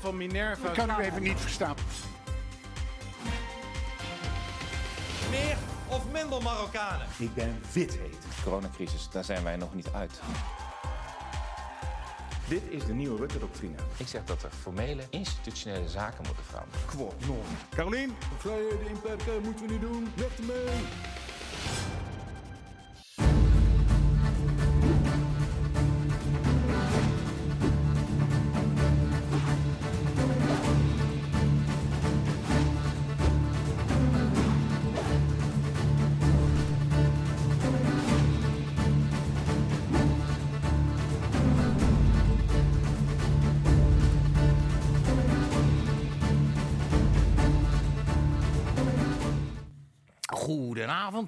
Van Minerva. Ik kan u even niet verstaan. Meer of minder Marokkanen? Ik ben wit heet. Coronacrisis, daar zijn wij nog niet uit. Dit is de nieuwe Rutte-doctrine. Ik zeg dat er formele, institutionele zaken moeten veranderen. Quod non. Carolien, vrijheden inperken moeten we niet doen. Weg ermee.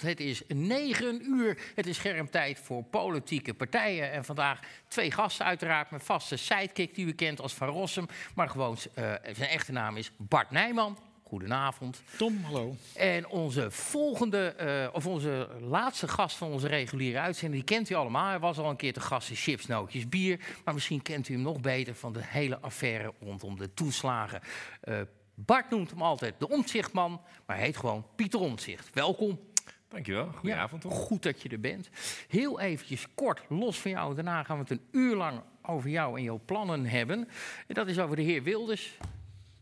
Het is 9 uur. Het is schermtijd voor politieke partijen. En vandaag twee gasten uiteraard. Mijn vaste sidekick die u kent als Van Rossum. Maar gewoon, eh, zijn echte naam is Bart Nijman. Goedenavond. Tom, hallo. En onze volgende, eh, of onze laatste gast van onze reguliere uitzending, die kent u allemaal. Hij was al een keer te gast in Chips, Nootjes, Bier. Maar misschien kent u hem nog beter van de hele affaire rondom de toeslagen. Eh, Bart noemt hem altijd de omzichtman, maar hij heet gewoon Pieter Omtzigt. Welkom. Dankjewel. Goedenavond, Tom. Goed dat je er bent. Heel eventjes kort, los van jou. Daarna gaan we het een uur lang over jou en jouw plannen hebben. En dat is over de heer Wilders.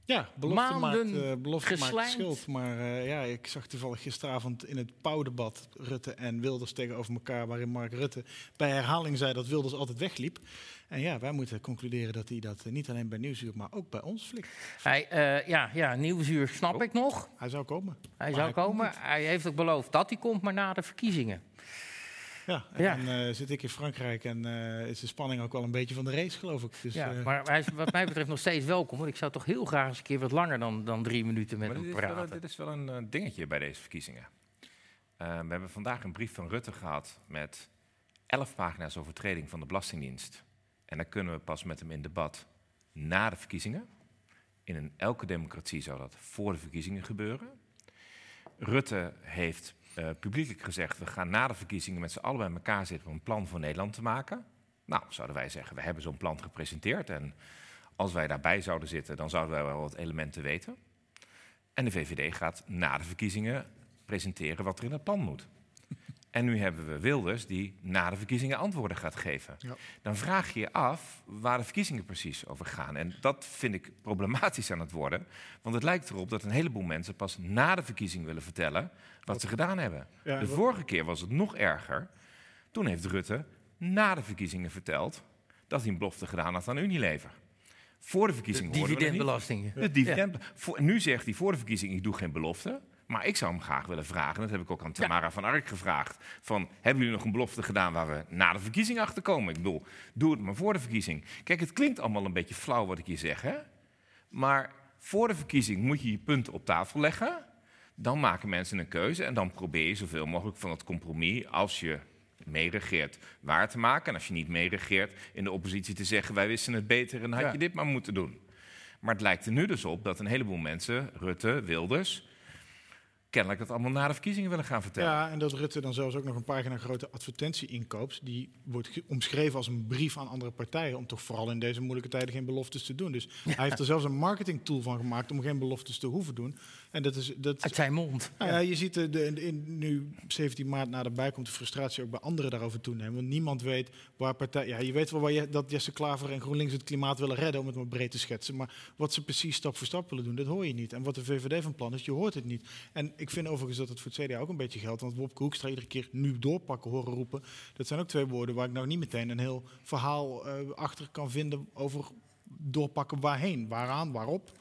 Ja, belofte Maanden maakt, eh, belofte maakt geslijmd. schuld. Maar eh, ja, ik zag toevallig gisteravond in het pauwdebat Rutte en Wilders tegenover elkaar... waarin Mark Rutte bij herhaling zei dat Wilders altijd wegliep. En ja, wij moeten concluderen dat hij dat eh, niet alleen bij Nieuwsuur, maar ook bij ons flikt. Hij, ja, ja, Nieuwsuur snap ik nog. Hij zou komen. Hij zou komen. Hij heeft ook beloofd dat hij komt, maar na de verkiezingen. Ja, en Ja. dan eh, zit ik in Frankrijk en eh, is de spanning ook wel een beetje van de race, geloof ik. Dus, Ja, eh, maar hij is wat mij betreft nog steeds welkom. Want ik zou toch heel graag eens een keer wat langer dan, dan drie minuten met Maar hem dit, is wel, praten. dit is wel een dingetje bij deze verkiezingen. We hebben vandaag een brief van Rutte gehad met elf pagina's overtreding van de Belastingdienst. En dan kunnen we pas met hem in debat na de verkiezingen. In een, elke democratie zou dat voor de verkiezingen gebeuren. Rutte heeft eh, publiekelijk gezegd, we gaan na de verkiezingen met z'n allen bij elkaar zitten om een plan voor Nederland te maken. Nou, zouden wij zeggen, we hebben zo'n plan gepresenteerd en als wij daarbij zouden zitten, dan zouden wij wel wat elementen weten. En de VVD gaat na de verkiezingen presenteren wat er in het plan moet. En nu hebben we Wilders die na de verkiezingen antwoorden gaat geven. Ja. Dan vraag je je af waar de verkiezingen precies over gaan. En dat vind ik problematisch aan het worden. Want het lijkt erop dat een heleboel mensen pas na de verkiezingen willen vertellen wat ze gedaan hebben. Ja, de vorige keer was het nog erger. Toen heeft Rutte na de verkiezingen verteld dat hij een belofte gedaan had aan Unilever. Voor de verkiezingen niet. Dividendbelastingen. De dividend. Voor, nu zegt hij voor de verkiezing, ik doe geen belofte. Maar ik zou hem graag willen vragen, dat heb ik ook aan Tamara van Ark gevraagd. Van, hebben jullie nog een belofte gedaan waar we na de verkiezing achter komen? Ik bedoel, doe het maar voor de verkiezing. Kijk, het klinkt allemaal een beetje flauw wat ik hier zeg, hè? Maar voor de verkiezing moet je je punten op tafel leggen. Dan maken mensen een keuze en dan probeer je zoveel mogelijk van het compromis, als je meeregeert, waar te maken. En als je niet meeregeert, in de oppositie te zeggen, wij wisten het beter en had Ja. je dit maar moeten doen. Maar het lijkt er nu dus op dat een heleboel mensen, Rutte, Wilders, kennelijk dat allemaal na de verkiezingen willen gaan vertellen. Ja, en dat Rutte dan zelfs ook nog een pagina grote advertentie inkoopt. Die wordt omschreven als een brief aan andere partijen. Om toch vooral in deze moeilijke tijden geen beloftes te doen. Dus hij heeft er zelfs een marketingtool van gemaakt om geen beloftes te hoeven doen. En dat is. Dat, Uit zijn mond. nou ja, je ziet de, de, in, nu 17 maart naderbij komt de frustratie ook bij anderen daarover toenemen. Want niemand weet waar partij. Ja, je weet wel waar je, dat Jesse Klaver en GroenLinks het klimaat willen redden, om het maar breed te schetsen. Maar wat ze precies stap voor stap willen doen, dat hoor je niet. En wat de VVD van plan is, je hoort het niet. En ik vind overigens dat het voor het CDA ook een beetje geldt. Want Wopke Hoekstra iedere keer nu doorpakken horen roepen. Dat zijn ook twee woorden waar ik nou niet meteen een heel verhaal eh, achter kan vinden over doorpakken waarheen, waaraan, waarop.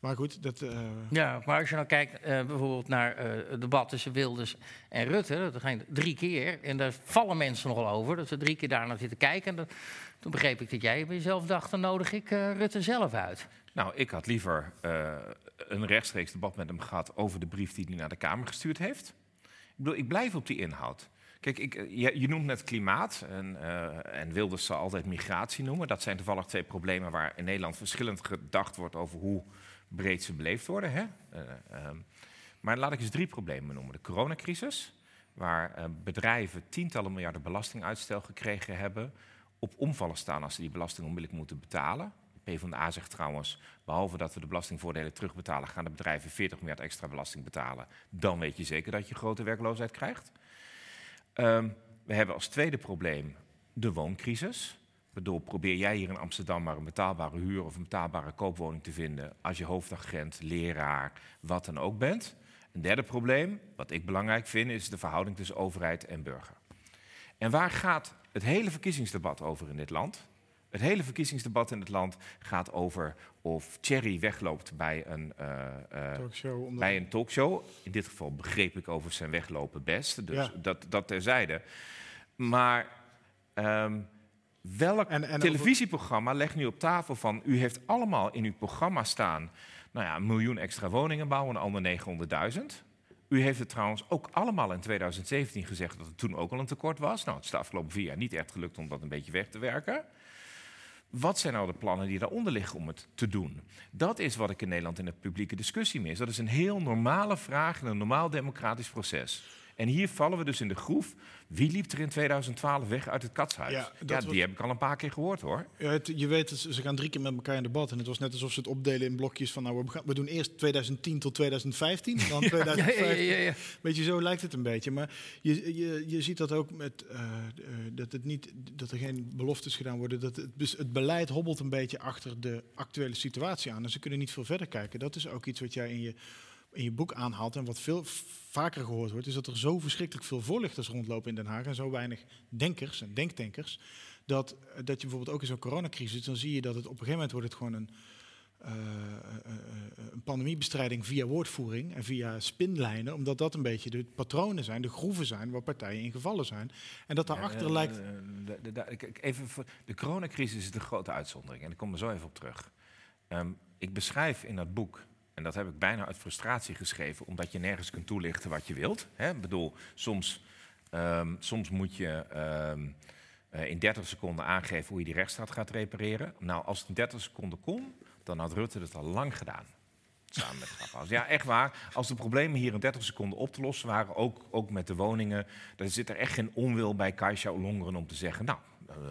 Maar goed, dat. eh, Ja, maar als je nou kijkt eh, bijvoorbeeld naar eh, het debat tussen Wilders en Rutte, dat ging drie keer. En daar vallen mensen nogal over, dat ze drie keer daar naar zitten kijken. En dat- toen begreep ik dat jij bij jezelf dacht, dan nodig ik eh, Rutte zelf uit. Nou, ik had liever eh, een rechtstreeks debat met hem gehad over de brief die hij naar de Kamer gestuurd heeft. Ik bedoel, ik blijf op die inhoud. Kijk, ik, je, je noemt net klimaat en, eh, en Wilders zal altijd migratie noemen. Dat zijn toevallig twee problemen waar in Nederland verschillend gedacht wordt over hoe breed ze beleefd worden. Hè? Eh, ehm, maar laat ik eens drie problemen noemen. De coronacrisis, waar eh, bedrijven tientallen miljarden belastinguitstel gekregen hebben, op omvallen staan als ze die belasting onmiddellijk moeten betalen. PvdA zegt trouwens, behalve dat we de belastingvoordelen terugbetalen, gaan de bedrijven 40 miljard extra belasting betalen. Dan weet je zeker dat je grote werkloosheid krijgt. Um, we hebben als tweede probleem de wooncrisis. Ik bedoel, probeer jij hier in Amsterdam maar een betaalbare huur of een betaalbare koopwoning te vinden als je hoofdagent, leraar, wat dan ook bent. Een derde probleem, wat ik belangrijk vind, is de verhouding tussen overheid en burger. En waar gaat het hele verkiezingsdebat over in dit land? Het hele verkiezingsdebat in het land gaat over of Thierry wegloopt bij een, uh, uh, talkshow, bij een talkshow. In dit geval begreep ik over zijn weglopen best. Dus dat, dat terzijde. Maar um, welk televisieprogramma legt nu op tafel van... u heeft allemaal in uw programma staan... nou ja, een miljoen extra woningen bouwen, een ander 900.000... U heeft het trouwens ook allemaal in 2017 gezegd dat het toen ook al een tekort was. Nou, het is de afgelopen vier jaar niet echt gelukt om dat een beetje weg te werken. Wat zijn nou de plannen die daaronder liggen om het te doen? Dat is wat ik in Nederland in de publieke discussie mis. Dat is een heel normale vraag in een normaal democratisch proces. En hier vallen we dus in de groef. Wie liep er in 2012 weg uit het katshuis? Ja, die heb ik al een paar keer gehoord hoor. Ja, je weet, ze gaan drie keer met elkaar in debat. En het was net alsof ze het opdelen in blokjes van... nou, we, we doen eerst 2010 tot 2015, dan 2015. ja, ja, Weet je, zo lijkt het een beetje. Maar je, je, je ziet dat ook met... Uh, dat, het niet, dat er geen beloftes gedaan worden. Dat het, dus het beleid hobbelt een beetje achter de actuele situatie aan. En ze kunnen niet veel verder kijken. Dat is ook iets wat jij in je in je boek aanhaalt en wat veel vaker gehoord wordt, is dat er zo verschrikkelijk veel voorlichters rondlopen in Den Haag en zo weinig denkers en denktankers, dat, dat je bijvoorbeeld ook in zo'n coronacrisis, dan zie je dat het op een gegeven moment wordt het gewoon een, uh, een pandemiebestrijding via woordvoering en via spinlijnen, omdat dat een beetje de patronen zijn, de groeven zijn waar partijen in gevallen zijn. En dat daarachter ja, lijkt... De, de, even voor, de coronacrisis is de grote uitzondering en ik kom er zo even op terug. Um, ik beschrijf in dat boek en dat heb ik bijna uit frustratie geschreven, omdat je nergens kunt toelichten wat je wilt. Ik bedoel, soms, um, soms moet je um, uh, in 30 seconden aangeven hoe je die rechtsstaat gaat repareren. Nou, als het in 30 seconden kon, dan had Rutte het al lang gedaan. Samen met. Ja, echt waar. Als de problemen hier in 30 seconden op te lossen waren, ook, ook met de woningen, dan zit er echt geen onwil bij Kaisha Longeren om te zeggen, nou,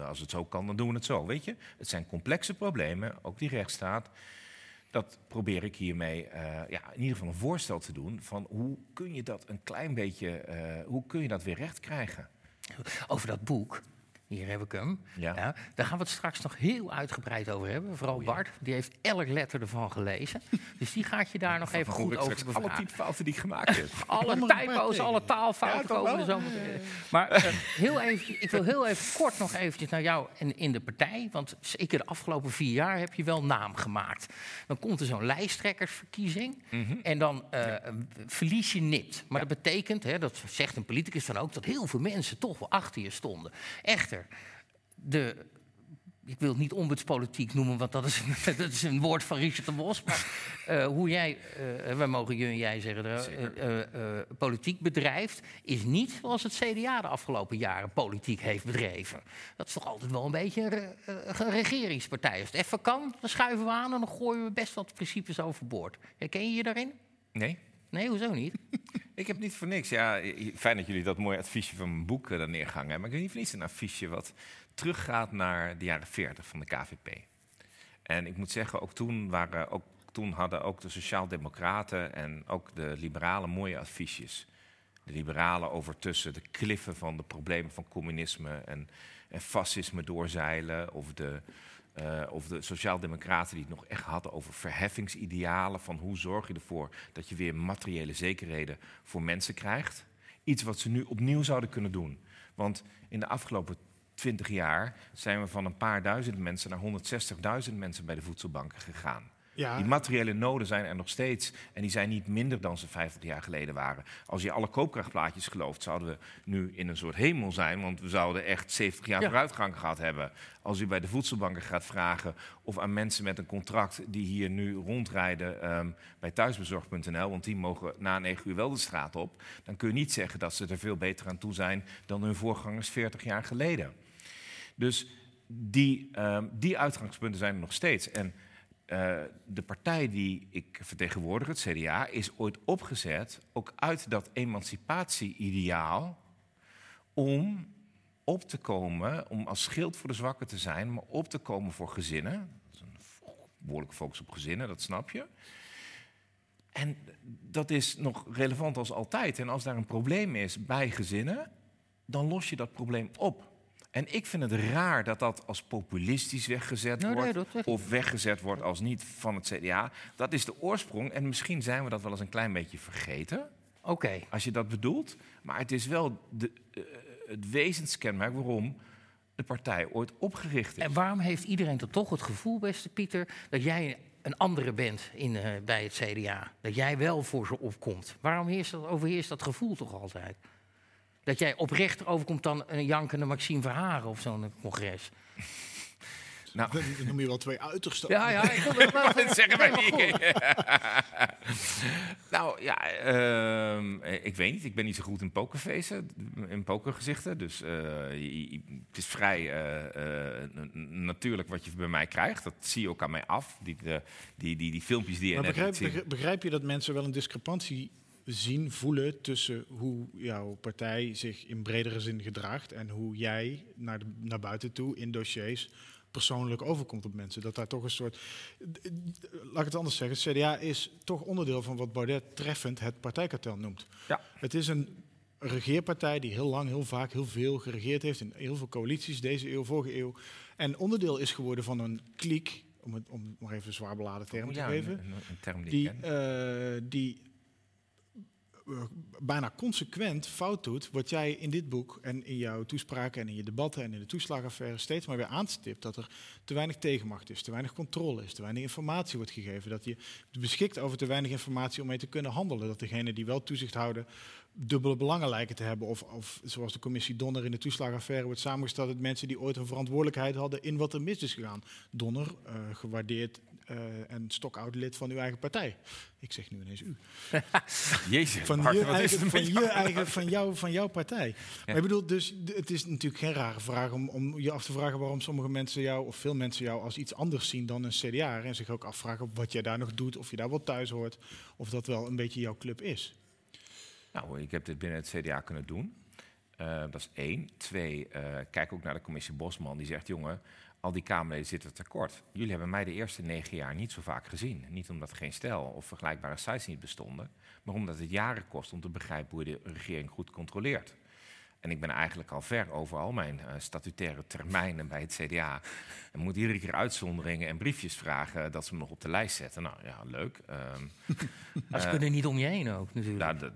als het zo kan, dan doen we het zo. Weet je, het zijn complexe problemen, ook die rechtsstaat dat probeer ik hiermee uh, ja, in ieder geval een voorstel te doen van hoe kun je dat een klein beetje, uh, hoe kun je dat weer recht krijgen? Over dat boek. Hier heb ik hem. Ja. daar gaan we het straks nog heel uitgebreid over hebben. Vooral oh, Bart, die heeft elk letter ervan gelezen. dus die gaat je daar nog even goed over bevragen. Alle typfouten die ik gemaakt heb. alle typo's, alle taalfouten komen er zo meteen. Maar uh, heel even, ik wil heel even kort nog eventjes naar jou in, in de partij. Want zeker de afgelopen vier jaar heb je wel naam gemaakt. Dan komt er zo'n lijsttrekkersverkiezing. Mhm. En dan uh, verlies je nipt. Maar dat betekent, hè, dat zegt een politicus dan ook... dat heel veel mensen toch wel achter je stonden. Echter, de, ik wil het niet ombudspolitiek noemen, want dat is, dat is een woord van Richard de Bos. Maar uh, hoe jij, uh, wij mogen je en jij zeggen, uh, politiek bedrijft, is niet zoals het CDA de afgelopen jaren politiek heeft bedreven. Dat is toch altijd wel een beetje een regeringspartij. Als het even kan, dan schuiven we aan en dan gooien we best wat principes overboord. Herken je je daarin? Nee. Nee, hoezo niet? ik heb niet voor niks. Ja, fijn dat jullie dat mooie adviesje van mijn boek uh, neergangen hebben. Maar ik heb niet voor niets een adviesje wat teruggaat naar de jaren 40 van de KVP. En ik moet zeggen, ook toen, waren, ook, toen hadden ook de Sociaaldemocraten en ook de Liberalen mooie adviesjes. De Liberalen over tussen de kliffen van de problemen van communisme en, en fascisme doorzeilen. Of de uh, of de sociaaldemocraten die het nog echt hadden over verheffingsidealen. Van hoe zorg je ervoor dat je weer materiële zekerheden voor mensen krijgt. Iets wat ze nu opnieuw zouden kunnen doen. Want in de afgelopen twintig jaar zijn we van een paar duizend mensen naar 160.000 mensen bij de voedselbanken gegaan. Ja. Die materiële noden zijn er nog steeds. En die zijn niet minder dan ze 50 jaar geleden waren. Als je alle koopkrachtplaatjes gelooft, zouden we nu in een soort hemel zijn. Want we zouden echt 70 jaar vooruitgang gehad hebben. Als u bij de voedselbanken gaat vragen of aan mensen met een contract die hier nu rondrijden um, bij thuisbezorg.nl, want die mogen na 9 uur wel de straat op, dan kun je niet zeggen dat ze er veel beter aan toe zijn dan hun voorgangers 40 jaar geleden. Dus die, um, die uitgangspunten zijn er nog steeds. En uh, de partij die ik vertegenwoordig, het CDA, is ooit opgezet ook uit dat emancipatie-ideaal om op te komen, om als schild voor de zwakken te zijn, maar op te komen voor gezinnen. Dat is een behoorlijke focus op gezinnen, dat snap je. En dat is nog relevant als altijd. En als daar een probleem is bij gezinnen, dan los je dat probleem op. En ik vind het raar dat dat als populistisch weggezet Nou, wordt. of weggezet wordt als niet van het CDA. Dat is de oorsprong. En misschien zijn we dat wel eens een klein beetje vergeten. Oké. Als je dat bedoelt. Maar het is wel de, eh, het wezenskenmerk waarom de partij ooit opgericht is. En waarom heeft iedereen dan toch het gevoel, beste Pieter, dat jij een andere bent in, eh, bij het CDA? Dat jij wel voor ze opkomt? Waarom heerst dat, overheerst dat gevoel toch altijd? Dat jij oprechter overkomt dan een jankende Maxime Verharen of zo'n congres. Nou, Dan noem je wel twee uitersten. Ja, ja, ik wil het wel Dat zeggen wij maar niet. nou ja, ehm, ik weet niet. Ik ben niet zo goed in pokerfeesten, in pokergezichten. Dus eh, het is vrij eh, eh, natuurlijk wat je bij mij krijgt. Dat zie je ook aan mij af. Die, die, die, die filmpjes die je Maar net begrijp, liet zien. begrijp- begrijp je dat mensen wel een discrepantie zien, voelen tussen hoe jouw partij zich in bredere zin gedraagt en hoe jij naar, de, naar buiten toe in dossiers persoonlijk overkomt op mensen? Dat daar toch een soort. Laat ik het anders zeggen. Het CDA is toch onderdeel van wat Baudet treffend het partijkartel noemt. Ja. Het is een regeerpartij die heel lang, heel vaak, heel veel geregeerd heeft in heel veel coalities, deze eeuw, vorige eeuw. En onderdeel is geworden van een kliek, om, het, om maar even een zwaar beladen term te Ja, geven een, een- term die, die, eh, die bijna consequent fout doet wat jij in dit boek en in jouw toespraken en in je debatten en in de toeslagenaffaire steeds maar weer aanstipt. Dat er te weinig tegenmacht is, te weinig controle is, te weinig informatie wordt gegeven. Dat je beschikt over te weinig informatie om mee te kunnen handelen. Dat degenen die wel toezicht houden dubbele belangen lijken te hebben. Of, of zoals de commissie Donner in de toeslagenaffaire wordt samengesteld uit mensen die ooit een verantwoordelijkheid hadden in wat er mis is gegaan. Donner, eh, gewaardeerd eh, en stokoud lid van uw eigen partij. Ik zeg nu ineens u. Jezus, Van, Bart, je eigen, het van, je eigen, van, jou, van jouw partij. Maar ik bedoel, dus het is natuurlijk geen rare vraag om, om je af te vragen waarom sommige mensen jou, of veel mensen jou, als iets anders zien dan een CDA. En zich ook afvragen wat jij daar nog doet, of je daar wel thuis hoort, of dat wel een beetje jouw club is. Nou, ik heb dit binnen het CDA kunnen doen. Eh, dat is één. Twee, eh, kijk ook naar de commissie Bosman. Die zegt, jongen, al die Kamerleden zitten tekort. Jullie hebben mij de eerste negen jaar niet zo vaak gezien. Niet omdat geen stijl of vergelijkbare sites niet bestonden. Maar omdat het jaren kost om te begrijpen hoe je de regering goed controleert. En ik ben eigenlijk al ver over al mijn eh, statutaire termijnen bij het CDA. En moet iedere keer uitzonderingen en briefjes vragen dat ze me nog op de lijst zetten. Nou ja, leuk. Ehm, Maar ze kunnen niet om je heen ook, natuurlijk. nou,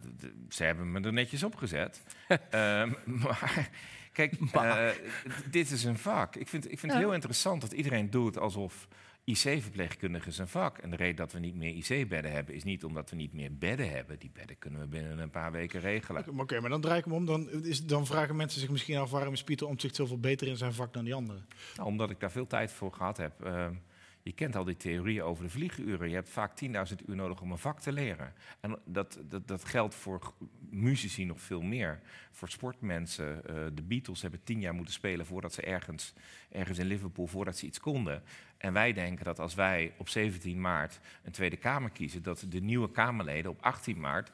ze hebben me er netjes op gezet. Ehm, maar kijk, d- dit is een vak. Ik vind, ik vind het heel interessant dat iedereen doet alsof IC-verpleegkundige is een vak. En de reden dat we niet meer IC-bedden hebben, is niet omdat we niet meer bedden hebben. Die bedden kunnen we binnen een paar weken regelen. Oké, maar oké, maar dan draai ik hem om. Dan, is, dan vragen mensen zich misschien af waarom is Pieter Omtzigt zoveel beter in zijn vak dan die anderen. Nou, omdat ik daar veel tijd voor gehad heb. Ehm, je kent al die theorieën over de vlieguren. Je hebt vaak 10.000 uur nodig om een vak te leren. En dat, dat, dat geldt voor muzici nog veel meer. Voor sportmensen. Eh, de Beatles hebben tien jaar moeten spelen voordat ze ergens, ergens in Liverpool, voordat ze iets konden. En wij denken dat als wij op 17 maart een Tweede Kamer kiezen, dat de nieuwe Kamerleden op 18 maart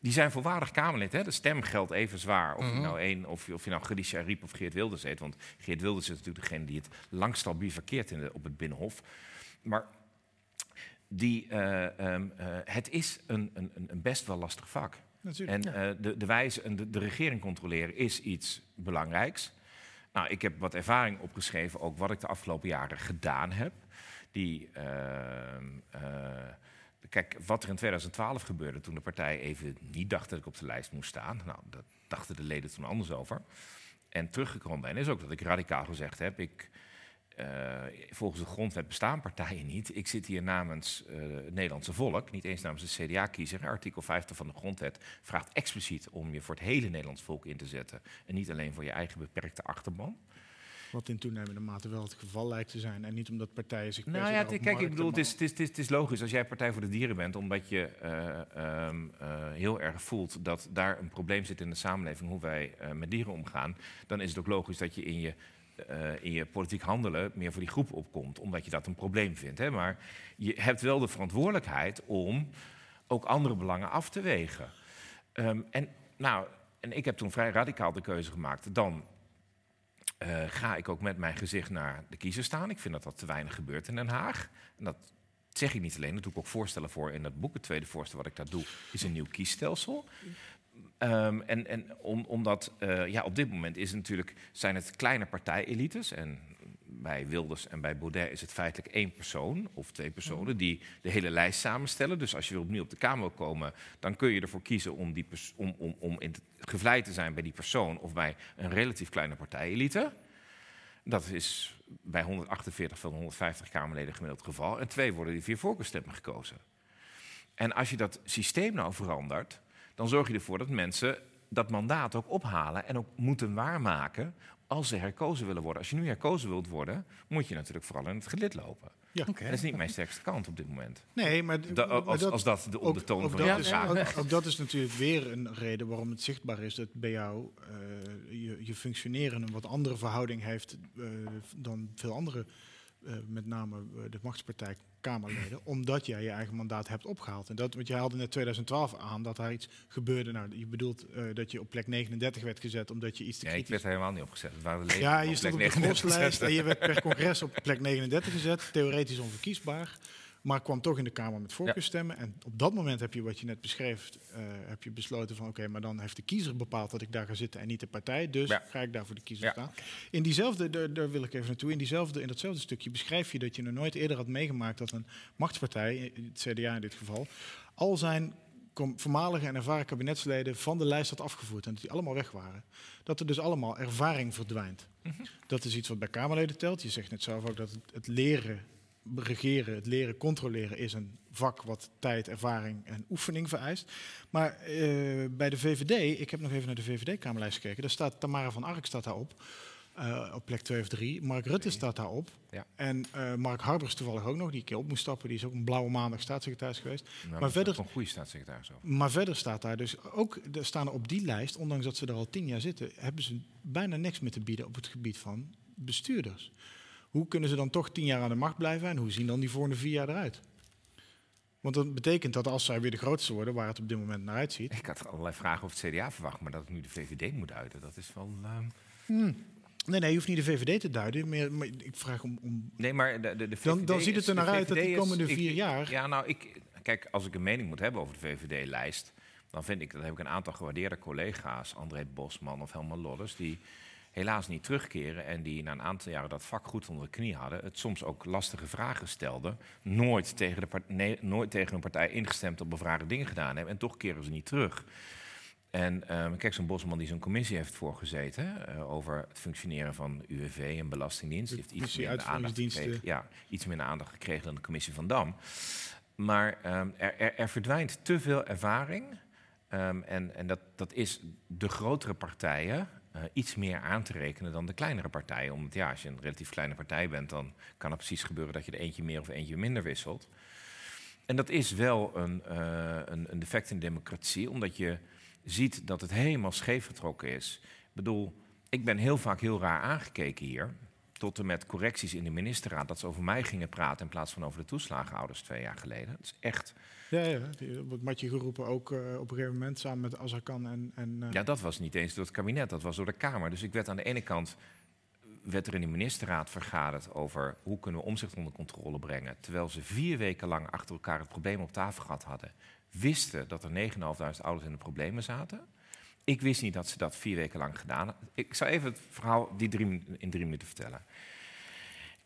die zijn volwaardig Kamerlid. Hè? De stem geldt even zwaar. Of, je nou een, of, of je nou Gadisha Riep of Geert Wilders heet. Want Geert Wilders is natuurlijk degene die het langst al bivakkeert in de, op het Binnenhof. Maar die, eh, ehm, eh, het is een, een, een- best wel lastig vak. Natuurlijk. En eh, de, de wijze en de, de regering controleren is iets belangrijks. Nou, ik heb wat ervaring opgeschreven, ook wat ik de afgelopen jaren gedaan heb. Die, ehm, eh, kijk, wat er in 2012 gebeurde toen de partij even niet dacht dat ik op de lijst moest staan. Nou, dat dachten de leden toen anders over. En teruggekomen ben, is ook dat ik radicaal gezegd heb: ik, eh, volgens de grondwet bestaan partijen niet. Ik zit hier namens eh, het Nederlandse volk, niet eens namens de CDA-kiezer. Artikel 50 van de grondwet vraagt expliciet om je voor het hele Nederlands volk in te zetten. En niet alleen voor je eigen beperkte achterban. Wat in toenemende mate wel het geval lijkt te zijn. En niet omdat partijen zich Nou ja, kijk, ik bedoel, het is, het, is, het, is, logisch als jij Partij voor de Dieren bent, omdat je eh, ehm, eh, heel erg voelt dat daar een probleem zit in de samenleving, hoe wij eh, met dieren omgaan, dan is het ook logisch dat je in je, in je politiek handelen meer voor die groep opkomt, omdat je dat een probleem vindt. Hè? Maar je hebt wel de verantwoordelijkheid om ook andere belangen af te wegen. Ehm, en, nou, en ik heb toen vrij radicaal de keuze gemaakt. Dan eh, ga ik ook met mijn gezicht naar de kiezer staan. Ik vind dat dat te weinig gebeurt in Den Haag. En dat zeg ik niet alleen, dat doe ik ook voorstellen voor in dat boek. Het tweede voorstel wat ik daar doe is een nieuw kiesstelsel. Um, en en om, omdat uh, ja, op dit moment is natuurlijk, zijn het kleine partijelites. En bij Wilders en bij Baudet is het feitelijk één persoon of twee personen die de hele lijst samenstellen. Dus als je opnieuw op de Kamer wil komen, dan kun je ervoor kiezen om, die om, om, om in gevleid te zijn bij die persoon of bij een relatief kleine partijelite. Dat is bij 148 van 150 Kamerleden gemiddeld geval. En twee worden die vier voorkeurstemmen gekozen. En als je dat systeem nou verandert, dan zorg je ervoor dat mensen dat mandaat ook ophalen en ook moeten waarmaken als ze herkozen willen worden. Als je nu herkozen wilt worden, moet je natuurlijk vooral in het gelid lopen. Ja. Dat is niet mijn sterkste kant op dit moment. Nee, maar, als, dat, als, dat de ondertoon ook, van de zaak is. Ook, dat is natuurlijk weer een reden waarom het zichtbaar is dat bij jou uh, je, je functioneren een wat andere verhouding heeft uh, dan veel andere uh, met name de machtspartij Kamerleden, omdat jij je eigen mandaat hebt opgehaald. En dat, want jij haalde net 2012 aan dat daar iets gebeurde. Nou, je bedoelt uh, dat je op plek 39 werd gezet omdat je iets te ja, kritisch... ik werd helemaal niet opgezet. Het waren de ja, je stond op de groslijst en je werd per congres op plek 39 gezet. Theoretisch onverkiesbaar. Maar kwam toch in de Kamer met voorkeurstemmen. En op dat moment heb je, wat je net beschreef, uh, heb je besloten van oké, maar dan heeft de kiezer bepaald dat ik daar ga zitten en niet de partij. Dus ja. ga ik daar voor de kiezer ja. staan. In diezelfde, daar, daar, wil ik even naartoe, in, diezelfde, in datzelfde stukje beschrijf je dat je nog nooit eerder had meegemaakt dat een machtspartij, het CDA in dit geval, al zijn voormalige en ervaren kabinetsleden van de lijst had afgevoerd en dat die allemaal weg waren. Dat er dus allemaal ervaring verdwijnt. Mm -hmm. Dat is iets wat bij Kamerleden telt. Je zegt net zelf ook dat het, het leren regeren, het leren controleren is een vak wat tijd, ervaring en oefening vereist. Maar uh, bij de VVD, ik heb nog even naar de VVD-Kamerlijst gekeken, daar staat Tamara van Ark staat daarop. Uh, op plek 2 of 3. Mark Rutte staat daarop. Ja. En uh, Mark Harbers toevallig ook nog, die een keer op moest stappen. Die is ook een blauwe maandag staatssecretaris geweest. Nou, maar verder, een goede staatssecretaris. Maar verder staat daar dus ook, er staan er op die lijst, ondanks dat ze er al tien jaar zitten, hebben ze bijna niks meer te bieden op het gebied van bestuurders. Hoe kunnen ze dan toch tien jaar aan de macht blijven en hoe zien dan die volgende vier jaar eruit? Want dat betekent dat als zij weer de grootste worden, waar het op dit moment naar uitziet. Ik had allerlei vragen over het CDA verwacht, maar dat ik nu de VVD moet duiden, dat is wel. Uh... Hmm. Nee, nee, je hoeft niet de VVD te duiden. Maar, maar ik vraag om. om nee, maar de, de, de VVD dan, dan ziet het er naar uit dat die komende is, vier ik, jaar. Ja, nou, ik, kijk, als ik een mening moet hebben over de VVD-lijst, dan vind ik, dat heb ik een aantal gewaardeerde collega's, André Bosman of Helma Lodders, die helaas niet terugkeren en die na een aantal jaren dat vak goed onder de knie hadden, het soms ook lastige vragen stelden, nooit tegen, de nee, nooit tegen een partij ingestemd op bevraagde dingen gedaan hebben en toch keren ze niet terug. En um, kijk, zo'n Bosman die zo'n commissie heeft voorgezeten uh, over het functioneren van UWV en Belastingdienst. Die heeft iets minder, aandacht gekregen, ja, iets minder aandacht gekregen dan de commissie van Dam. Maar um, er, er, er, verdwijnt te veel ervaring. Um, en en dat, dat is de grotere partijen uh, iets meer aan te rekenen dan de kleinere partijen. Omdat ja, als je een relatief kleine partij bent, dan kan het precies gebeuren dat je er eentje meer of eentje minder wisselt. En dat is wel een, uh, een, een defect in de democratie, omdat je ziet dat het helemaal scheef getrokken is. Ik bedoel, ik ben heel vaak heel raar aangekeken hier. Tot en met correcties in de ministerraad dat ze over mij gingen praten in plaats van over de toeslagenouders twee jaar geleden. Dat is echt. Ja, ja die wordt Matje geroepen ook uh, op een gegeven moment samen met Azarkan en. en uh... Ja, dat was niet eens door het kabinet, dat was door de Kamer. Dus ik werd aan de ene kant werd er in de ministerraad vergaderd over hoe kunnen we omzicht onder controle brengen. Terwijl ze vier weken lang achter elkaar het probleem op tafel gehad hadden. Wisten dat er 9.500 ouders in de problemen zaten. Ik wist niet dat ze dat vier weken lang gedaan hadden. Ik zal even het verhaal die drie, in drie minuten vertellen.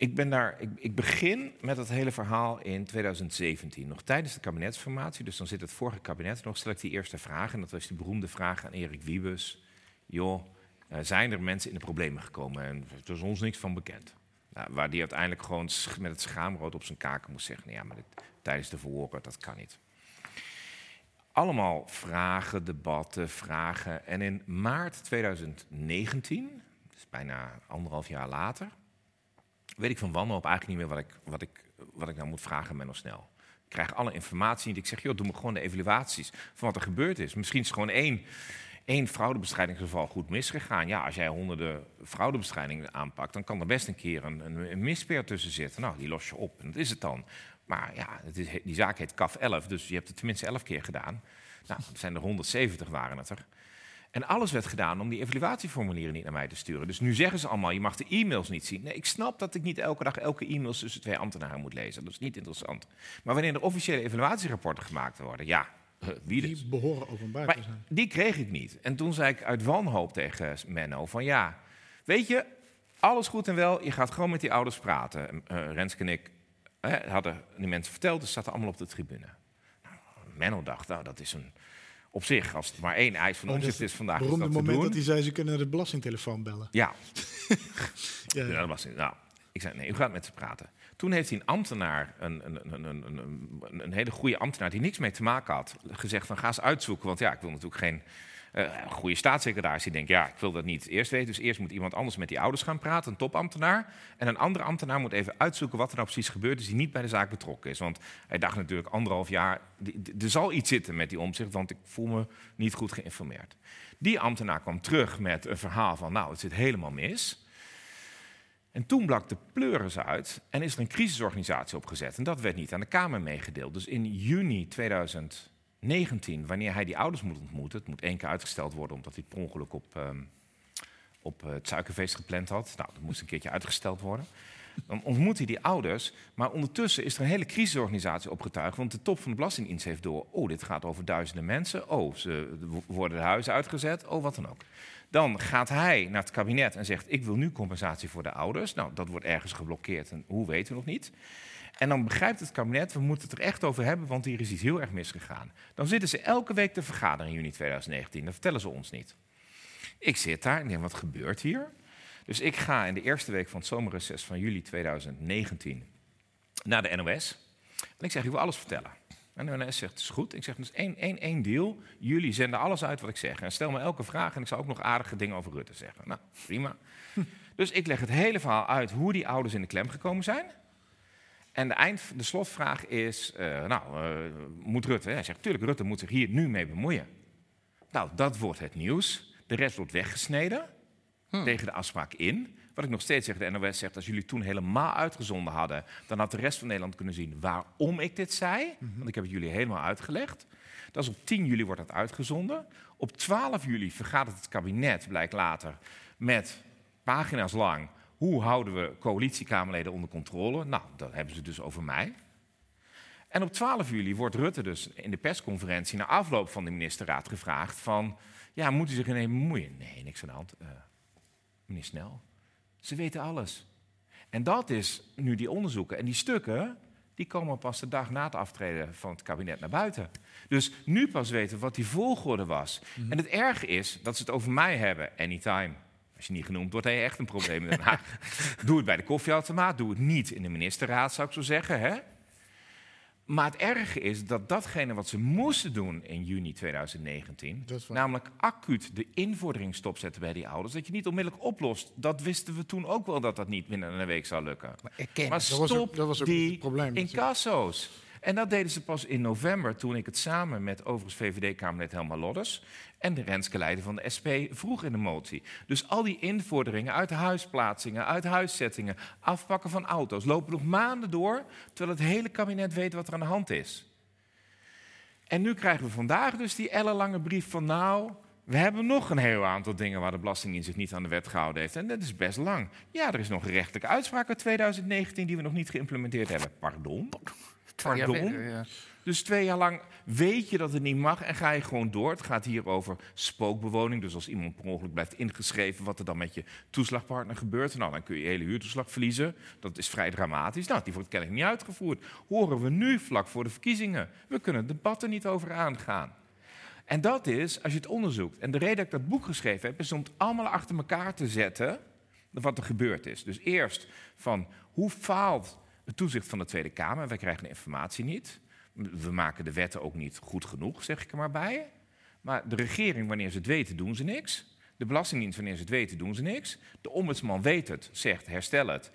Ik, ben daar, ik, ik, begin met het hele verhaal in 2017, nog tijdens de kabinetsformatie. Dus dan zit het vorige kabinet nog, stel ik die eerste vraag. En dat was die beroemde vraag aan Erik Wiebes. Joh, uh, zijn er mensen in de problemen gekomen? En er is ons niks van bekend. Nou, waar die uiteindelijk gewoon met het schaamrood op zijn kaken moest zeggen... Nou ja, maar tijdens de verhoren, dat kan niet. Allemaal vragen, debatten, vragen. En in maart 2019, dus bijna anderhalf jaar later, weet ik van wanhoop eigenlijk niet meer wat ik, wat ik, wat ik nou moet vragen, nog snel. Ik krijg alle informatie niet. Ik zeg, joh, doe me gewoon de evaluaties van wat er gebeurd is. Misschien is gewoon één, één fraudebestrijdingsgeval goed misgegaan. Ja, als jij honderden fraudebestrijdingen aanpakt, dan kan er best een keer een, een, mispeer tussen zitten. Nou, die los je op. En dat is het dan. Maar ja, die zaak heet CAF 11, dus je hebt het tenminste 11 keer gedaan. Nou, het zijn er 170 waren het er. En alles werd gedaan om die evaluatieformulieren niet naar mij te sturen. Dus nu zeggen ze allemaal, je mag de e-mails niet zien. Nee, ik snap dat ik niet elke dag elke e-mails tussen twee ambtenaren moet lezen. Dat is niet interessant. Maar wanneer er officiële evaluatierapporten gemaakt worden, ja, eh, wie dus? Die behoren openbaar Maar te zijn. die kreeg ik niet. En toen zei ik uit wanhoop tegen Menno van ja, weet je, alles goed en wel, je gaat gewoon met die ouders praten. Eh Renske en ik eh, hadden die mensen verteld, ze zaten allemaal op de tribune. Nou, Menno dacht, nou dat is een, op zich, als het maar één eis van Oh, is is vandaag, dat te moment doen. dat hij zei, ze kunnen de belastingtelefoon bellen. Ja, Ja, ja, het. Nou, ik zei, nee, u gaat met ze praten. Toen heeft hij een ambtenaar, een, een, een, een, een, een, een hele goede ambtenaar die niks mee te maken had, gezegd van ga eens uitzoeken. Want ja, ik wil natuurlijk geen eh, goede staatssecretaris die denkt, ja, ik wil dat niet eerst weten. Dus eerst moet iemand anders met die ouders gaan praten, een topambtenaar. En een andere ambtenaar moet even uitzoeken wat er nou precies gebeurd is die niet bij de zaak betrokken is. Want hij dacht natuurlijk anderhalf jaar, er zal iets zitten met die omzicht, want ik voel me niet goed geïnformeerd. Die ambtenaar kwam terug met een verhaal van, nou, het zit helemaal mis. En toen blak de pleuris uit en is er een crisisorganisatie opgezet. En dat werd niet aan de Kamer meegedeeld. Dus in juni 2019, wanneer hij die ouders moet ontmoeten... het moet één keer uitgesteld worden omdat hij het per ongeluk op, ehm, op eh, het suikerfeest gepland had. Nou, dat moest een keertje uitgesteld worden. Dan ontmoet hij die ouders, maar ondertussen is er een hele crisisorganisatie opgetuigd. Want de top van de Belastingdienst heeft door, oh, dit gaat over duizenden mensen. Oh, ze worden de huizen uitgezet, oh, wat dan ook. Dan gaat hij naar het kabinet en zegt: Ik wil nu compensatie voor de ouders. Nou, dat wordt ergens geblokkeerd en hoe weten we nog niet. En dan begrijpt het kabinet: we moeten het er echt over hebben, want hier is iets heel erg misgegaan. Dan zitten ze elke week te vergaderen in juni 2019. Dat vertellen ze ons niet. Ik zit daar en denk: wat gebeurt hier? Dus ik ga in de eerste week van het zomerreces van juli 2019 naar de NOS. En ik zeg: Ik wil alles vertellen. En de NOS zegt, het is goed. Ik zeg, dus één, één, één deal. Jullie zenden alles uit wat ik zeg. En stel me elke vraag en ik zal ook nog aardige dingen over Rutte zeggen. Nou, prima. dus ik leg het hele verhaal uit hoe die ouders in de klem gekomen zijn. En de, eind, de slotvraag is, eh, nou, eh, moet Rutte... Hij zegt, tuurlijk, Rutte moet zich hier nu mee bemoeien. Nou, dat wordt het nieuws. De rest wordt weggesneden, tegen de afspraak in. Wat ik nog steeds zeg, de NOS zegt, als jullie toen helemaal uitgezonden hadden... dan had de rest van Nederland kunnen zien waarom ik dit zei. Want ik heb het jullie helemaal uitgelegd. Dat is op 10 juli wordt dat uitgezonden. Op 12 juli vergadert het kabinet, blijkt later, met pagina's lang... hoe houden we coalitiekamerleden onder controle? Nou, dat hebben ze dus over mij. En op 12 juli wordt Rutte dus in de persconferentie... na afloop van de ministerraad gevraagd van... ja, moet u zich ermee bemoeien? Nee, niks aan de hand. Eh, meneer Snel, ze weten alles. En dat is nu die onderzoeken. En die stukken, die komen pas de dag na het aftreden van het kabinet naar buiten. Dus nu pas weten we wat die volgorde was. En het erge is dat ze het over mij hebben, anytime. Als je niet genoemd wordt, heb je echt een probleem in Den Haag. doe het bij de koffieautomaat, doe het niet in de ministerraad, zou ik zo zeggen. Hè? Maar het erge is dat datgene wat ze moesten doen in juni 2019, Dat was- namelijk acuut de invordering stopzetten bij die ouders, dat je niet onmiddellijk oplost. Dat wisten we toen ook wel dat dat niet binnen een week zou lukken. Maar erken, Maar Dat was ook- stop dat was ook die het probleem. incasso's. En dat deden ze pas in november, toen ik het samen met overigens VVD-Kamerlid Helma Lodders en de Renske Leider van de SP vroeg in de motie. Dus al die invorderingen uit huisplaatsingen, uit huiszettingen, afpakken van auto's, lopen nog maanden door, terwijl het hele kabinet weet wat er aan de hand is. En nu krijgen we vandaag dus die ellenlange brief van nou, we hebben nog een heel aantal dingen waar de Belastingdienst zich niet aan de wet gehouden heeft. En dat is best lang. Ja, er is nog rechtelijke uitspraak uit 2019 die we nog niet geïmplementeerd hebben. Pardon? Pardon? ja. Dus twee jaar lang weet je dat het niet mag en ga je gewoon door. Het gaat hier over spookbewoning. Dus als iemand per ongeluk blijft ingeschreven, wat er dan met je toeslagpartner gebeurt. Nou, dan kun je je hele huurtoeslag verliezen. Dat is vrij dramatisch. Nou, die wordt kennelijk niet uitgevoerd. Horen we nu vlak voor de verkiezingen. We kunnen het debat er niet over aangaan. En dat is, als je het onderzoekt. En de reden dat ik dat boek geschreven heb, is om het allemaal achter elkaar te zetten. Wat er gebeurd is. Dus eerst van hoe faalt het toezicht van de Tweede Kamer? Wij krijgen de informatie niet. We maken de wetten ook niet goed genoeg, zeg ik er maar bij. Maar de regering, wanneer ze het weten, doen ze niks. De Belastingdienst, wanneer ze het weten, doen ze niks. De ombudsman weet het, zegt herstel het.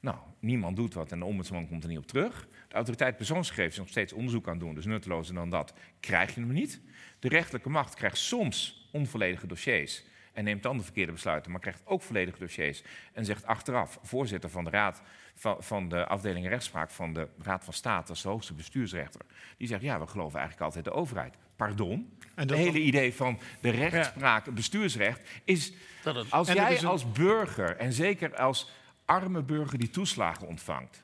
Nou, niemand doet wat en de ombudsman komt er niet op terug. De autoriteit persoonsgegevens is nog steeds onderzoek aan doen, dus nuttelozer dan dat krijg je hem niet. De rechterlijke macht krijgt soms onvolledige dossiers. En neemt dan de verkeerde besluiten, maar krijgt ook volledige dossiers en zegt achteraf, voorzitter van de raad van, van de afdeling rechtspraak van de Raad van State, is de hoogste bestuursrechter, die zegt ja, we geloven eigenlijk altijd de overheid. Pardon? En Het dat hele idee van de rechtspraak, het bestuursrecht, is Dat het- als En jij is een- als burger, en zeker als arme burger die toeslagen ontvangt,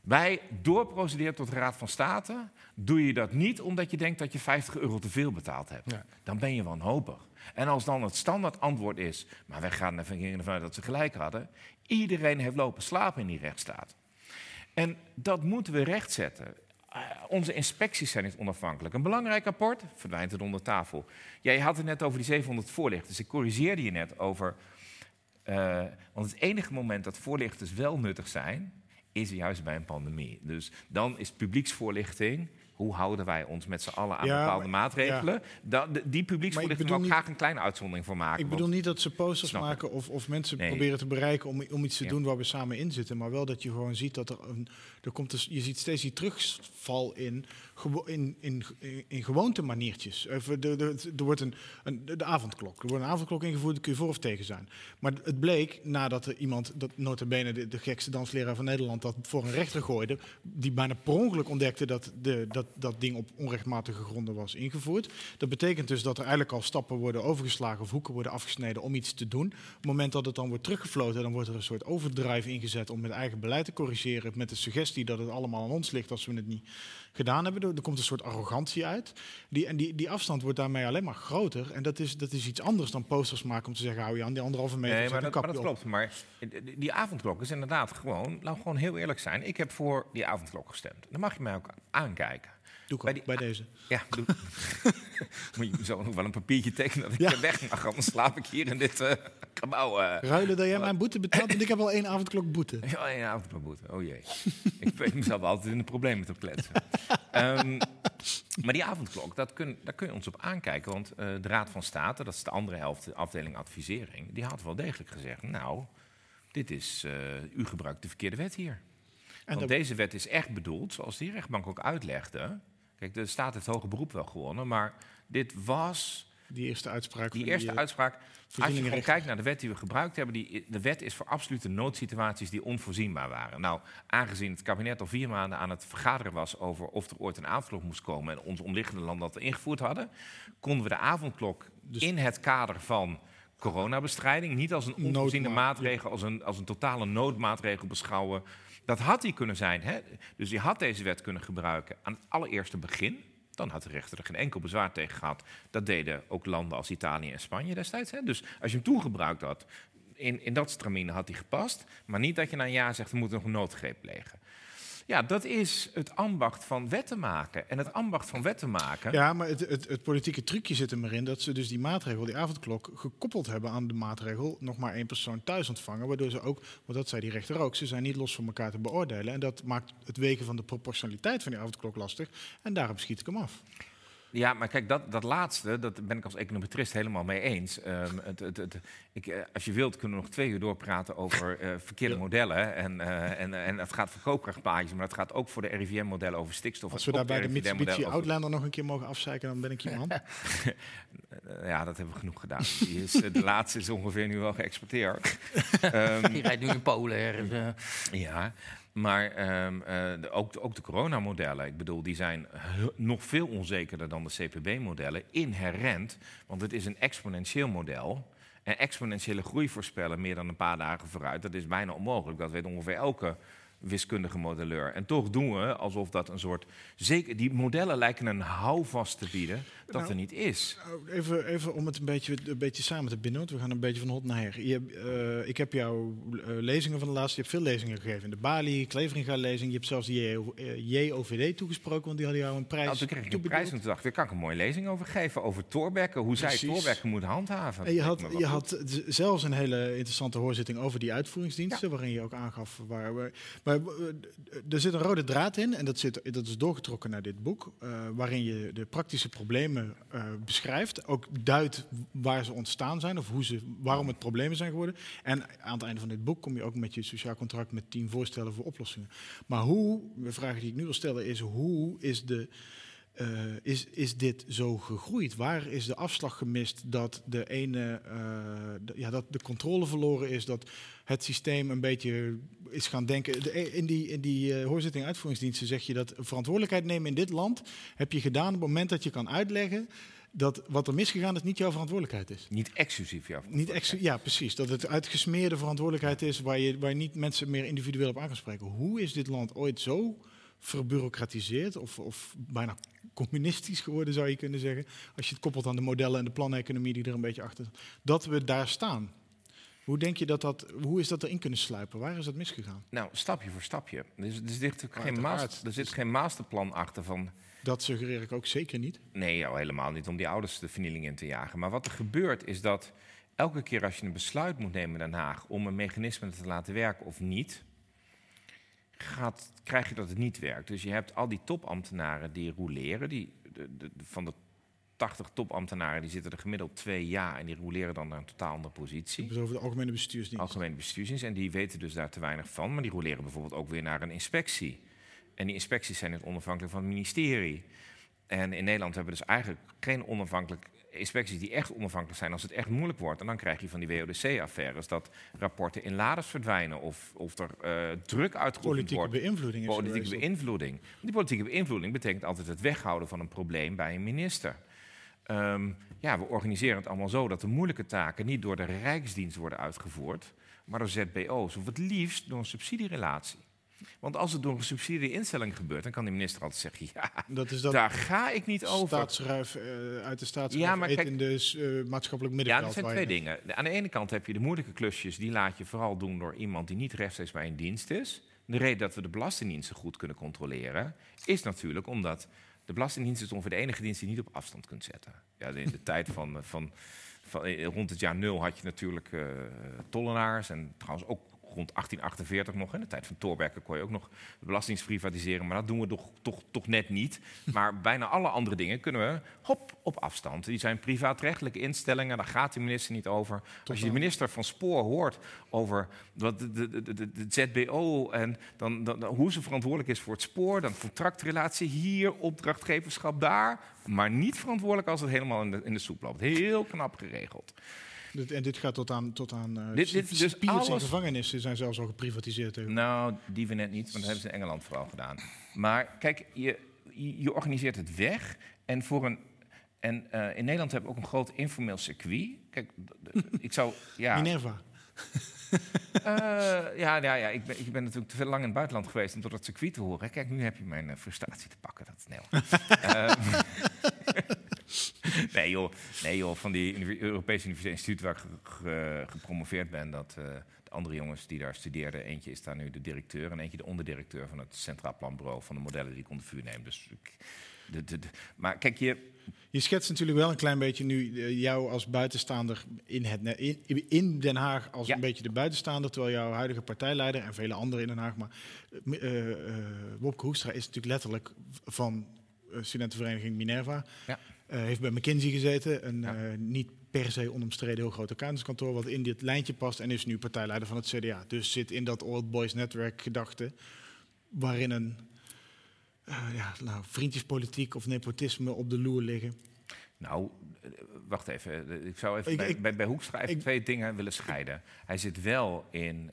wij doorprocedeert tot de Raad van State, doe je dat niet omdat je denkt dat je 50 euro te veel betaald hebt. Ja. Dan ben je wanhopig. En als dan het standaard antwoord is, maar wij gaan ervan gingen ervan uit dat ze gelijk hadden, iedereen heeft lopen slapen in die rechtsstaat. En dat moeten we rechtzetten. Eh, onze inspecties zijn niet onafhankelijk. Een belangrijk rapport verdwijnt het onder tafel. Jij had het net over die 700 voorlichters. Ik corrigeerde je net over. eh, want het enige moment dat voorlichters wel nuttig zijn, is juist bij een pandemie. Dus dan is publieksvoorlichting. Hoe houden wij ons met z'n allen aan Ja, bepaalde maatregelen? De- die publieksvoorlichting wil ik graag een kleine uitzondering voor maken. Ik bedoel niet dat ze posters maken of, of mensen Nee. proberen te bereiken om, om iets te Ja. doen waar we samen in zitten. Maar wel dat je gewoon ziet dat er een. Er komt dus, je ziet steeds die terugval in, in, in, in. Even, de, de, er wordt een, een, de avondklok. Er wordt een avondklok ingevoerd, daar kun je voor of tegen zijn. Maar het bleek nadat er iemand, dat nota bene de, de gekste dansleraar van Nederland, dat voor een rechter gooide. Die bijna per ongeluk ontdekte dat de, dat, dat ding op onrechtmatige gronden was ingevoerd. Dat betekent dus dat er eigenlijk al stappen worden overgeslagen of hoeken worden afgesneden om iets te doen. Op het moment dat het dan wordt teruggefloten, dan wordt er een soort overdrive ingezet om met eigen beleid te corrigeren. Met de suggestie dat het allemaal aan ons ligt als we het niet gedaan hebben. Er, er komt een soort arrogantie uit. Die, en die, die afstand wordt daarmee alleen maar groter. En dat is, dat is iets anders dan posters maken om te zeggen, hou je aan die anderhalve meter. Nee, maar dat, maar dat op. klopt. Maar die- avondklok is inderdaad gewoon, laten we gewoon heel eerlijk zijn. Ik heb voor die avondklok gestemd. Dan mag je mij ook aankijken. Doe ik bij die- bij deze. Ja, doe. moet je zo nog wel een papiertje tekenen dat ik Ja. er weg mag, anders slaap ik hier in dit eh, gebouw. eh. Ruilen dat jij mijn boete betaalt, want ik heb al één avondklok boete. Ja, een avondklokboete. Oh jee. ik weet mezelf altijd in de problemen te kletsen. Ehm, maar die avondklok, dat kun, daar kun je ons op aankijken. Want eh, de Raad van State, dat is de andere helft, de afdeling advisering, die had wel degelijk gezegd: Nou, dit is, eh, u gebruikt de verkeerde wet hier. En Want deze wet is echt bedoeld, zoals die rechtbank ook uitlegde. Kijk, de staat heeft hoger beroep wel gewonnen, maar dit was Die eerste uitspraak. die eerste uitspraak. Als je gewoon kijkt naar de wet die we gebruikt hebben, die, de wet is voor absolute noodsituaties die onvoorzienbaar waren. Nou, aangezien het kabinet al vier maanden aan het vergaderen was over of er ooit een avondklok moest komen en ons omliggende landen dat ingevoerd hadden, konden we de avondklok Dus- in het kader van coronabestrijding, niet als een onvoorziene Noodma- maatregel, als een, als een totale noodmaatregel beschouwen. Dat had die kunnen zijn. Hè? Dus die had deze wet kunnen gebruiken aan het allereerste begin. Dan had de rechter er geen enkel bezwaar tegen gehad. Dat deden ook landen als Italië en Spanje destijds. Hè? Dus als je hem toen gebruikt had, in, in dat stramine had hij gepast. Maar niet dat je na een zegt, we moeten nog een noodgreep plegen. Ja, dat is het ambacht van wetten maken. En het ambacht van wetten maken... Ja, maar het, het, het politieke trucje zit er maar in dat ze dus die maatregel, die avondklok, gekoppeld hebben aan de maatregel nog maar één persoon thuis ontvangen. Waardoor ze ook, want dat zei die rechter ook, ze zijn niet los van elkaar te beoordelen. En dat maakt het wegen van de proportionaliteit van die avondklok lastig. En daarom schiet ik hem af. Ja, maar kijk, dat, dat laatste, dat ben ik als econometrist helemaal mee eens. Ehm, het, het, het, ik, eh, als je wilt, kunnen we nog twee uur doorpraten over eh, verkeerde Ja. modellen. En, eh, en, en het gaat voor koopkrachtpaadjes, maar het gaat ook voor de RIVM-modellen over stikstof. Als we ook daar bij de Mitsubishi over- Outlander nog een keer mogen afzeiken, dan ben ik je man. Ja, dat hebben we genoeg gedaan. Die is, de laatste is ongeveer nu wel geëxporteerd. Ehm, Die rijdt nu in Polen ergens. Ja, maar ehm, eh, ook, de, ook de coronamodellen, ik bedoel, die zijn nog veel onzekerder dan de CPB-modellen, inherent, want het is een exponentieel model. En exponentiële groei voorspellen meer dan een paar dagen vooruit, dat is bijna onmogelijk. Dat weet ongeveer elke wiskundige modelleur. En toch doen we alsof dat een soort... Zeker, die modellen lijken een houvast te bieden dat Nou, er niet is. Nou, Even, even om het een beetje, een beetje samen te binden, want we gaan een beetje van hot naar her. Je, eh, ik heb jouw eh, lezingen van de laatste, je hebt veel lezingen gegeven. De Bali, Kleveringa-lezing, je hebt zelfs de JO, eh, JOVD toegesproken, want die hadden jou een prijs Nou, toen kreeg ik een prijs en toen dacht ik, daar kan ik een mooie lezing over geven. Over Torbekken, hoe zij. Torbekken moet handhaven. En je had, je had zelfs een hele interessante hoorzitting over die uitvoeringsdiensten, waarin je ook aangaf waar we. Maar eh, er zit een rode draad in, en dat, zit, dat is doorgetrokken naar dit boek, eh, waarin je de praktische problemen eh, beschrijft, ook duidt waar ze ontstaan zijn of hoe ze, waarom het problemen zijn geworden. En aan het einde van dit boek kom je ook met je sociaal contract met tien voorstellen voor oplossingen. Maar hoe, de vraag die ik nu wil stellen is, hoe is de eh, is, is dit zo gegroeid? Waar is de afslag gemist dat de ene, eh, de- ja, dat de controle verloren is, dat het systeem een beetje is gaan denken. De- in die, in die eh, hoorzitting en uitvoeringsdiensten zeg je dat verantwoordelijkheid nemen in dit land heb je gedaan op het moment dat je kan uitleggen dat wat er misgegaan is niet jouw verantwoordelijkheid is. Niet exclusief jouw Niet ja, precies. Dat het uitgesmeerde verantwoordelijkheid is waar je, waar je niet mensen meer individueel op aan kan spreken. Hoe is dit land ooit zo verbureaucratiseerd of, of bijna communistisch geworden, zou je kunnen zeggen, als je het koppelt aan de modellen en de planeconomie die er een beetje achter dat we daar staan. Hoe denk je dat dat, hoe is dat erin kunnen sluipen? Waar is dat misgegaan? Nou, stapje voor stapje. Dus, er, zit geen master, er zit geen masterplan achter van... Dat suggereer ik ook zeker niet. Nee, al helemaal niet om die ouders de vernieling in te jagen. Maar wat er gebeurt is dat elke keer als je een besluit moet nemen in Den Haag... om een mechanisme te laten werken of niet... Gaat, krijg je dat het niet werkt. Dus je hebt al die topambtenaren die roleren. Die, de, de- de- van de 80 topambtenaren die zitten er gemiddeld twee jaar... en die roleren dan naar een totaal andere positie. Dus over de algemene bestuursdienst. Algemene bestuursdienst. En die weten dus daar te weinig van. Maar die roleren bijvoorbeeld ook weer naar een inspectie. En die inspecties zijn het onafhankelijk van het ministerie. En in Nederland hebben we dus eigenlijk geen onafhankelijk inspecties die echt onafhankelijk zijn als het echt moeilijk wordt. En dan krijg je van die WODC-affaires dat rapporten in laders verdwijnen of, of er eh, druk uitgeoefend Politieke wordt. beïnvloeding is Politieke geweest. beïnvloeding. Die politieke beïnvloeding betekent altijd het weghouden van een probleem bij een minister. Ehm, ja, we organiseren het allemaal zo dat de moeilijke taken niet door de Rijksdienst worden uitgevoerd, maar door ZBO's. Of het liefst door een subsidierelatie. Want als het door een subsidieinstelling gebeurt, dan kan de minister altijd zeggen: ja, Dat is dat daar ga ik niet over. staatsruif eh, uit de staatsruif Ja, maar kijk- in de eh, maatschappelijk Ja, middenveld. dat zijn twee dingen. Aan de ene kant heb je de moeilijke klusjes, die laat je vooral doen door iemand die niet rechtstreeks bij een dienst is. De reden dat we de Belastingdiensten goed kunnen controleren, is natuurlijk omdat de Belastingdienst is ongeveer de enige dienst die je niet op afstand kunt zetten. Ja, in de tijd van, van, van eh, rond het jaar nul had je natuurlijk tollenaars en trouwens ook rond 1848 nog. In de tijd van Thorbecke kon je ook nog de belasting privatiseren, maar dat doen we toch, toch, toch net niet. Maar bijna alle andere dingen kunnen we hop op afstand. Die zijn privaatrechtelijke instellingen, daar gaat de minister niet over. Als je de minister van Spoor hoort over wat de, de, de, de, ZBO en dan, dan, dan hoe ze verantwoordelijk is voor het spoor, dan contractrelatie hier, opdrachtgeverschap daar, maar niet verantwoordelijk als het helemaal in de, in de soep loopt. Heel knap geregeld. Dit- En dit gaat tot aan, tot aan eh, Dit- dit- dus alles- gevangenissen zijn zelfs al geprivatiseerd. hè. Nou, die we net niet, want dat hebben ze in Engeland vooral gedaan. Maar kijk, je, je organiseert het weg. En, voor een, en eh, in Nederland hebben we ook een groot informeel circuit. Kijk, ik zou... Ja, Minerva. eh, ja, ja, ja ik, ben, ik ben natuurlijk te veel lang in het buitenland geweest om tot dat circuit te horen. Kijk, nu heb je mijn frustratie te pakken. Dat is nee, nee, joh, nee joh, van die Europese Universiteit Instituut waar ik ge- ge- gepromoveerd ben, dat eh, de andere jongens die daar studeerden, eentje is daar nu de directeur en eentje de onderdirecteur van het Centraal Planbureau van de modellen die ik onder vuur neem. Dus ik, de, de, de- maar kijk, je, Je schetst natuurlijk wel een klein beetje nu eh, jou als buitenstaander in, het, in, in Den Haag als Ja. een beetje de buitenstaander, terwijl jouw huidige partijleider en vele anderen in Den Haag, maar eh, Wopke Hoekstra is natuurlijk letterlijk van studentenvereniging Minerva. Ja. Eh, heeft bij McKinsey gezeten, een Ja. eh, niet per se onomstreden heel groot accountantskantoor, wat in dit lijntje past en is nu partijleider van het CDA. Dus zit in dat Old Boys Network gedachte, waarin een eh, ja, nou, vriendjespolitiek of nepotisme op de loer liggen. Nou, wacht even. Ik zou even Ik- bij, ik- bij, bij Hoekstra even ik- twee dingen willen scheiden. Hij zit wel in,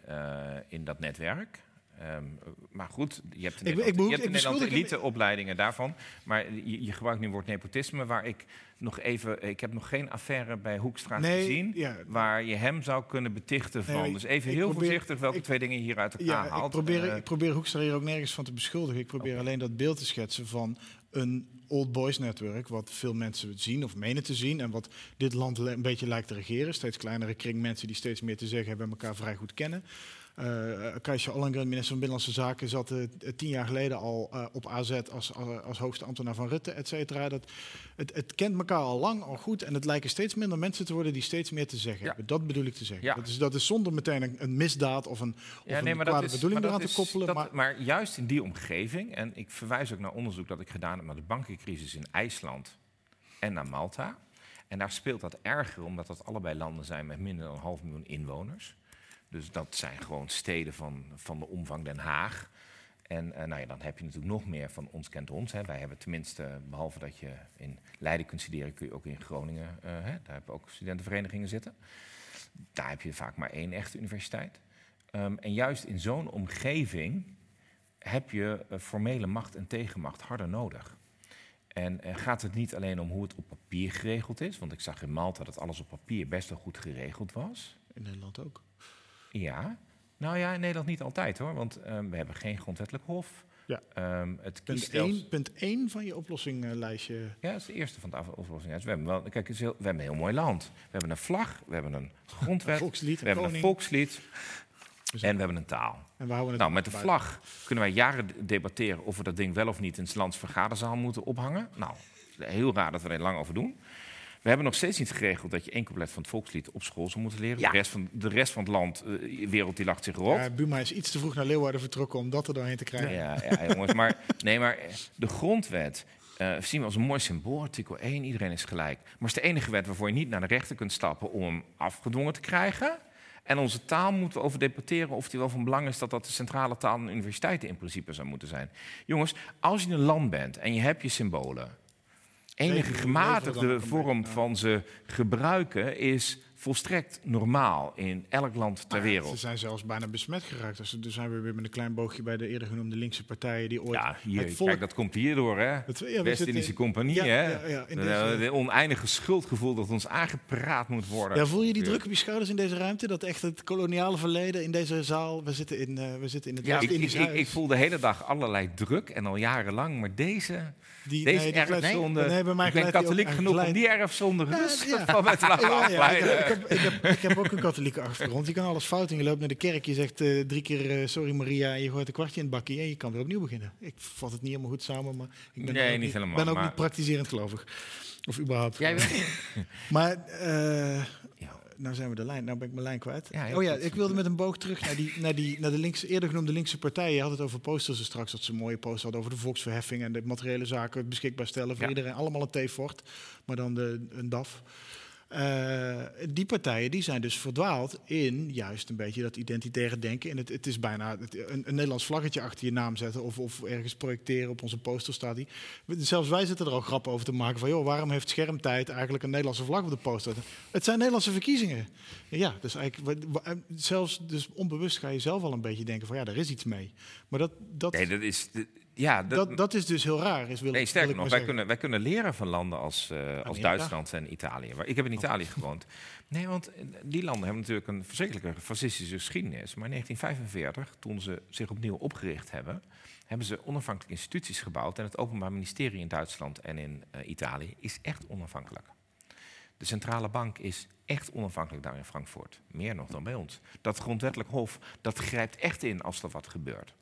in dat netwerk. Ehm, maar goed, je hebt in Ik- Nederland, ik behoef- je hebt in Nederland eliteopleidingen daarvan. Maar je, je gebruikt nu het woord nepotisme, waar ik nog even... Ik heb nog geen affaire bij Hoekstra Nee, gezien... ja. waar je hem zou kunnen betichten van. Nee, dus even heel probeer- voorzichtig welke ik- twee dingen je hier uit elkaar Ja, haalt. ik probeer, Eh, ik probeer Hoekstra hier ook nergens van te beschuldigen. Ik probeer alleen dat beeld te schetsen van een old boys netwerk, wat veel mensen zien of menen te zien en wat dit land een beetje lijkt te regeren. Steeds kleinere kring mensen die steeds meer te zeggen hebben en elkaar vrij goed kennen. Eh Kajsa Ollengren, minister van Binnenlandse Zaken, zat eh, tien jaar geleden al eh, op AZ als, als, als hoogste ambtenaar van Rutte, et cetera. Dat, het, het kent elkaar al lang, al goed. En het lijken steeds minder mensen te worden die steeds meer te zeggen Ja. hebben. Dat bedoel ik te zeggen. Ja. Dat, is, dat is zonder meteen een, een misdaad of een, of een kwade bedoeling maar eraan te koppelen. dat- maar maar juist in die omgeving, en ik verwijs ook naar onderzoek dat ik gedaan heb naar de bankencrisis in IJsland en naar Malta. En daar speelt dat erger, omdat dat allebei landen zijn met minder dan een half miljoen inwoners. Dus dat zijn gewoon steden van, van de omvang Den Haag. En eh, nou ja, dan heb je natuurlijk nog meer van ons kent ons. Hè. Wij hebben tenminste, behalve dat je in Leiden kunt studeren, kun je ook in Groningen, eh, hè, daar hebben we ook studentenverenigingen zitten. Daar heb je vaak maar één echte universiteit. Ehm, en juist in zo'n omgeving heb je eh, formele macht en tegenmacht harder nodig. En gaat het niet alleen om hoe het op papier geregeld is? Want ik zag in Malta dat alles op papier best wel goed geregeld was. In Nederland ook. Ja, nou ja, in Nederland niet altijd hoor, want ehm, we hebben geen grondwettelijk hof. Ja. Ehm, het Punt kiesstelsel- 1, punt 1 van je oplossingenlijstje. Ja, dat is de eerste van de af- oplossing. Ja, dus we hebben wel, kijk, heel- we hebben een heel mooi land. We hebben een vlag, we hebben een grondwet, Volkslied, we hebben een volkslied en we hebben een taal. En we houden het Nou, met de buiten. vlag kunnen wij jaren debatteren of we dat ding wel of niet in het lands vergaderzaal moeten ophangen. Nou, heel raar dat we er lang over doen. We hebben nog steeds niet geregeld dat je één couplet van het volkslied op school zou moeten leren. Ja. De, rest van, de rest van het land, eh, de wereld, die lacht zich erop. Ja, Buma is iets te vroeg naar Leeuwarden vertrokken om dat er doorheen te krijgen. Ja, ja jongens. Maar, nee, maar eh, de grondwet eh, zien we als een mooi symbool. Artikel 1, iedereen is gelijk. Maar het is de enige wet waarvoor je niet naar de rechter kunt stappen om hem afgedwongen te krijgen. En onze taal moeten we over debatteren of die wel van belang is dat dat de centrale taal aan universiteiten in principe zou moeten zijn. Jongens, als je een land bent en je hebt je symbolen, enige gematigde vorm van ze gebruiken is volstrekt normaal in elk land ter Ze wereld. zijn zelfs bijna besmet geraakt. Dus dan zijn we weer met een klein boogje bij de eerder genoemde linkse partijen die ooit Ja, hier, volk... kijk, dat komt hierdoor, hè? Ja, West-Indische Compagnie, Ja, hè? ja, ja, in De- deze- de oneindige schuldgevoel dat ons aangepraat moet worden. Ja, voel je die druk op je schouders in deze ruimte? Dat echt het koloniale verleden in deze zaal... We zitten in, eh, we zitten in het Ja, ik, ik voel de hele dag allerlei druk en al jarenlang, maar deze, Die- deze nee, erfzonde... nee, bij mij ik ben katholiek genoeg om die erfzonde rustig ja. van mij te laten Ja, ja, ik, heb, ik, heb, ik, heb, ik heb ook een katholieke achtergrond. Je kan alles fout en je loopt naar de kerk. Je zegt eh, drie keer eh, sorry Maria en je gooit een kwartje in het bakje en je kan weer opnieuw beginnen. Ik vat het niet helemaal goed samen, maar ik ben Nee, ook niet helemaal, ben ook maar- niet praktiserend gelovig. Of überhaupt. Jij? Maar eh. Nou zijn we de lijn. Nou ben ik mijn lijn kwijt. Ja, oh ja, goed. ik wilde met een boog terug naar, die, naar, die, naar de links, eerder genoemde linkse partijen. Je had het over posters er straks, dat ze een mooie poster hadden over de volksverheffing en de materiële zaken beschikbaar stellen voor Ja. iedereen. Allemaal een T-fort, maar dan de, een DAF. Eh, die partijen die zijn dus verdwaald in juist een beetje dat identitaire denken. En het, het is bijna een, een Nederlands vlaggetje achter je naam zetten of, of ergens projecteren op onze poster staat die. Zelfs wij zitten er al grappen over te maken van, joh, waarom heeft schermtijd eigenlijk een Nederlandse vlag op de poster? Het zijn Nederlandse verkiezingen. Ja, dus eigenlijk, wa- zelfs dus onbewust ga je zelf al een beetje denken van, ja, daar is iets mee. Maar dat, dat, Nee, dat is... Ja, dat, dat, is dus heel raar. Is, wil, nee, wil sterker ik nog, wij zeggen. kunnen, wij kunnen leren van landen als, eh, als? Duitsland en Italië. Waar- Ik heb in Italië gewoond. Nee, want eh, die landen hebben natuurlijk een verschrikkelijke fascistische geschiedenis. Maar in 1945, toen ze zich opnieuw opgericht hebben, hebben ze onafhankelijke instituties gebouwd. En het Openbaar Ministerie in Duitsland en in eh, Italië is echt onafhankelijk. De centrale bank is echt onafhankelijk daar in Frankfurt. Meer nog dan bij ons. Dat grondwettelijk hof, dat grijpt echt in als er wat gebeurt.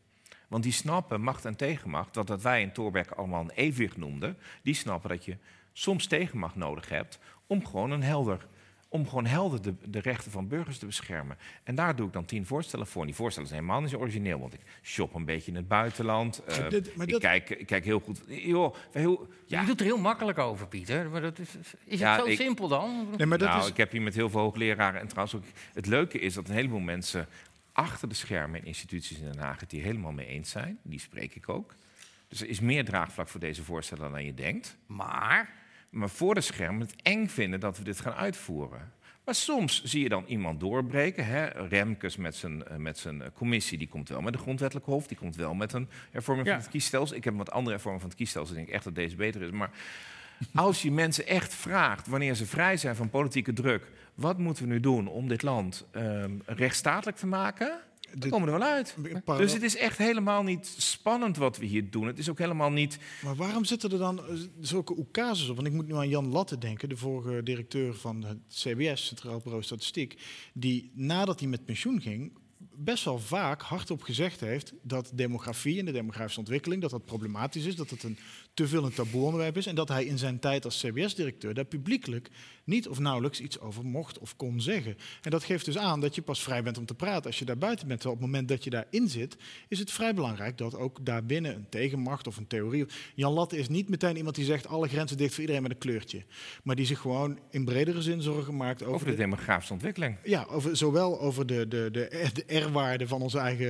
Want die snappen, macht en tegenmacht, wat dat wij in Thorbecke allemaal een evenwicht noemden, die snappen dat je soms tegenmacht nodig hebt om gewoon een helder, om gewoon helder de, de rechten van burgers te beschermen. En daar doe ik dan tien voorstellen voor. En die voorstellen zijn helemaal niet zo origineel, want ik shop een beetje in het buitenland. eh, Maar dit- maar ik, dat- kijk, ik kijk heel goed. Joh, wij heel, ja, Je doet er heel makkelijk over, Pieter. Maar dat is, is Ja, het zo ik- simpel dan? Nee, maar dat nou, is, ik heb hier met heel veel hoogleraren. En trouwens ook, het leuke is dat een heleboel mensen achter de schermen in instituties in Den Haag het hier helemaal mee eens zijn. Die spreek ik ook. Dus er is meer draagvlak voor deze voorstellen dan je denkt. Maar, Maar voor de schermen het eng vinden dat we dit gaan uitvoeren. Maar soms zie je dan iemand doorbreken. Hè? Remkes met zijn, eh, met zijn eh, commissie, die komt wel met een grondwettelijk hof. Die komt wel met een hervorming Ja. van het kiesstelsel. Ik heb een wat andere hervorming van het kiesstelsel. Ik denk echt dat deze beter is. Maar als je mensen echt vraagt, wanneer ze vrij zijn van politieke druk... wat moeten we nu doen om dit land ehm, rechtsstatelijk te maken... Dan komen we er wel uit. Dus het is echt helemaal niet spannend wat we hier doen. Het is ook helemaal niet... Maar waarom zitten er dan eh, zulke oekases op? Want ik moet nu aan Jan Latte denken, de vorige directeur van het CBS, Centraal Bureau Statistiek, die nadat hij met pensioen ging, best wel vaak hardop gezegd heeft dat demografie en de demografische ontwikkeling, dat dat problematisch is, dat het een te veel een taboe onderwerp is en dat hij in zijn tijd als CBS-directeur daar publiekelijk niet of nauwelijks iets over mocht of kon zeggen. En dat geeft dus aan dat je pas vrij bent om te praten als je daar buiten bent. Terwijl op het moment dat je daarin zit, is het vrij belangrijk dat ook daarbinnen een tegenmacht of een theorie. Jan Latte is niet meteen iemand die zegt alle grenzen dicht voor iedereen met een kleurtje. Maar die zich gewoon in bredere zin zorgen maakt over, Over de demografische ontwikkeling. ja, over, zowel over de, de, de, de R-waarde van onze eigen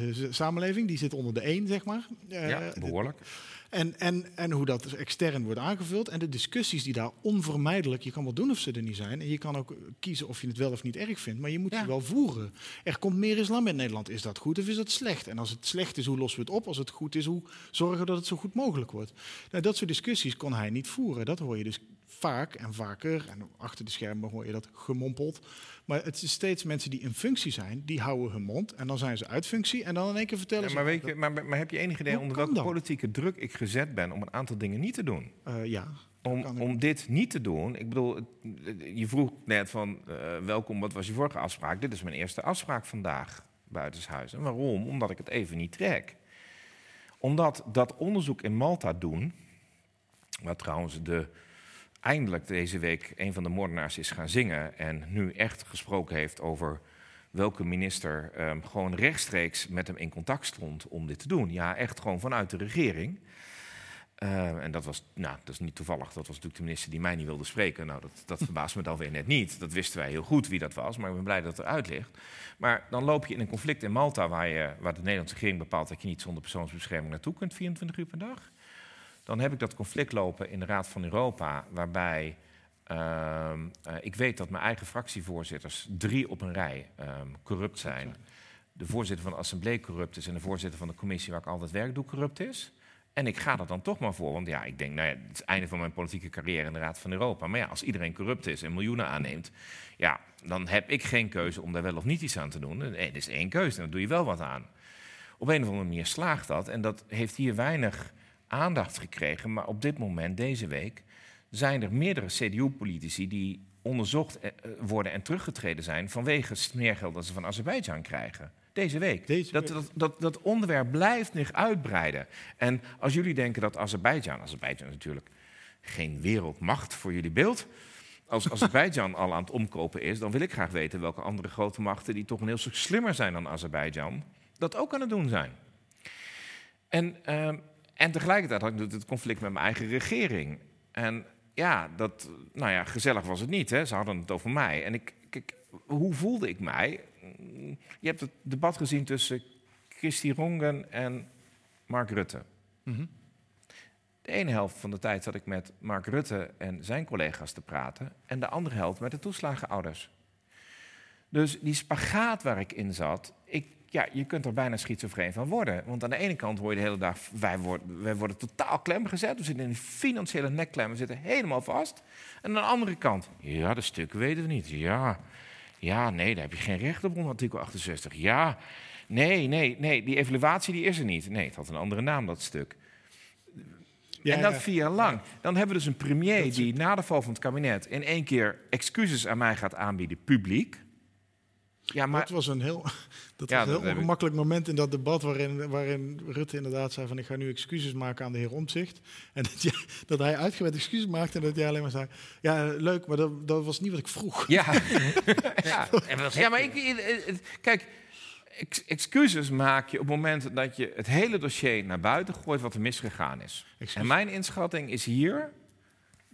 eh, samenleving, die zit onder de 1, zeg maar. Eh, Ja, behoorlijk. En, en, en hoe dat extern wordt aangevuld. En de discussies die daar onvermijdelijk, je kan wel doen of ze er niet zijn. En je kan ook kiezen of je het wel of niet erg vindt. Maar je moet Ja. ze wel voeren. Er komt meer islam in Nederland. Is dat goed of is dat slecht? En als het slecht is, hoe lossen we het op? Als het goed is, hoe zorgen we dat het zo goed mogelijk wordt? Nou, dat soort discussies kon hij niet voeren. Dat hoor je dus vaak en vaker. En achter de schermen hoor je dat gemompeld. Maar het is steeds mensen die in functie zijn, die houden hun mond. En dan zijn ze uit functie. En dan in één keer vertellen Ja, ze... maar, weet je, maar, maar heb je enig idee onder welke dat? politieke druk ik gezet ben om een aantal dingen niet te doen? Eh, ja, Om, om dit niet te doen, ik bedoel, het- je vroeg net van eh, welkom, wat was je vorige afspraak? Dit is mijn eerste afspraak vandaag buitenshuis. En waarom? Omdat ik het even niet trek. Omdat dat onderzoek in Malta doen, waar trouwens de, eindelijk deze week een van de moordenaars is gaan zingen en nu echt gesproken heeft over welke minister ehm, gewoon rechtstreeks met hem in contact stond om dit te doen. Ja, echt gewoon vanuit de regering. Eh, en dat was, nou, dat is niet toevallig. Dat was natuurlijk de minister die mij niet wilde spreken. Nou, dat, dat verbaast me dan weer net niet. Dat wisten wij heel goed wie dat was, maar ik ben blij dat het eruit ligt. Maar dan loop je in een conflict in Malta waar, waar de Nederlandse regering bepaalt dat je niet zonder persoonsbescherming naartoe kunt, 24 uur per dag. Dan heb ik dat conflict lopen in de Raad van Europa, waarbij ehm, eh, ik weet dat mijn eigen fractievoorzitters drie op een rij ehm, corrupt zijn. De voorzitter van de assemblee corrupt is en de voorzitter van de commissie waar ik altijd werk doe corrupt is. En ik ga er dan toch maar voor, want ja, ik denk, nou ja, het is het einde van mijn politieke carrière in de Raad van Europa. Maar ja, als iedereen corrupt is en miljoenen aanneemt, ja, dan heb ik geen keuze om daar wel of niet iets aan te doen. Nee, er is één keuze en dan doe je wel wat aan. Op een of andere manier slaagt dat en dat heeft hier weinig aandacht gekregen. Maar op dit moment, deze week, zijn er meerdere CDU-politici die onderzocht eh, eh, worden en teruggetreden zijn vanwege smeergeld dat ze van Azerbeidzjan krijgen. Deze week. Deze dat, week. dat, dat, dat onderwerp blijft zich uitbreiden. En als jullie denken dat Azerbeidzjan, Azerbeidzjan is natuurlijk geen wereldmacht voor jullie beeld. Als Azerbeidzjan al aan het omkopen is, dan wil ik graag weten welke andere grote machten die toch een heel stuk slimmer zijn dan Azerbeidzjan, dat ook aan het doen zijn. En, ehm, en tegelijkertijd had ik het conflict met mijn eigen regering. En ja, dat, nou ja, gezellig was het niet. Hè? Ze hadden het over mij. En ik, kijk, hoe voelde ik mij? Je hebt het debat gezien tussen Christy Rongen en Mark Rutte. Mhm. De ene helft van de tijd zat ik met Mark Rutte en zijn collega's te praten. En de andere helft met de toeslagenouders. Dus die spagaat waar ik in zat, ja, je kunt er bijna schizofreen van worden. Want aan de ene kant hoor je de hele dag, wij worden, wij worden totaal klem gezet. We zitten in een financiële nekklem, we zitten helemaal vast. En aan de andere kant, ja, de stukken weten we niet. Ja, ja, nee, daar heb je geen recht op onder artikel 68. Ja, nee, nee, nee, die evaluatie die is er niet. Nee, het had een andere naam, dat stuk. Ja, en dat vier jaar lang. Dan hebben we dus een premier die na de val van het kabinet in één keer excuses aan mij gaat aanbieden, publiek. Ja, maar Dat was een heel, dat Ja, was een dat heel ik- ongemakkelijk moment in dat debat waarin, waarin Rutte inderdaad zei van ik ga nu excuses maken aan de heer Omtzigt. En dat, jij- dat hij uitgebreid excuses maakte en dat jij alleen maar zei, ja leuk, maar dat, dat was niet wat ik vroeg. Ja. ja. Maar ik, kijk, ex- excuses maak je op het moment dat je het hele dossier naar buiten gooit wat er misgegaan is. En mijn inschatting is hier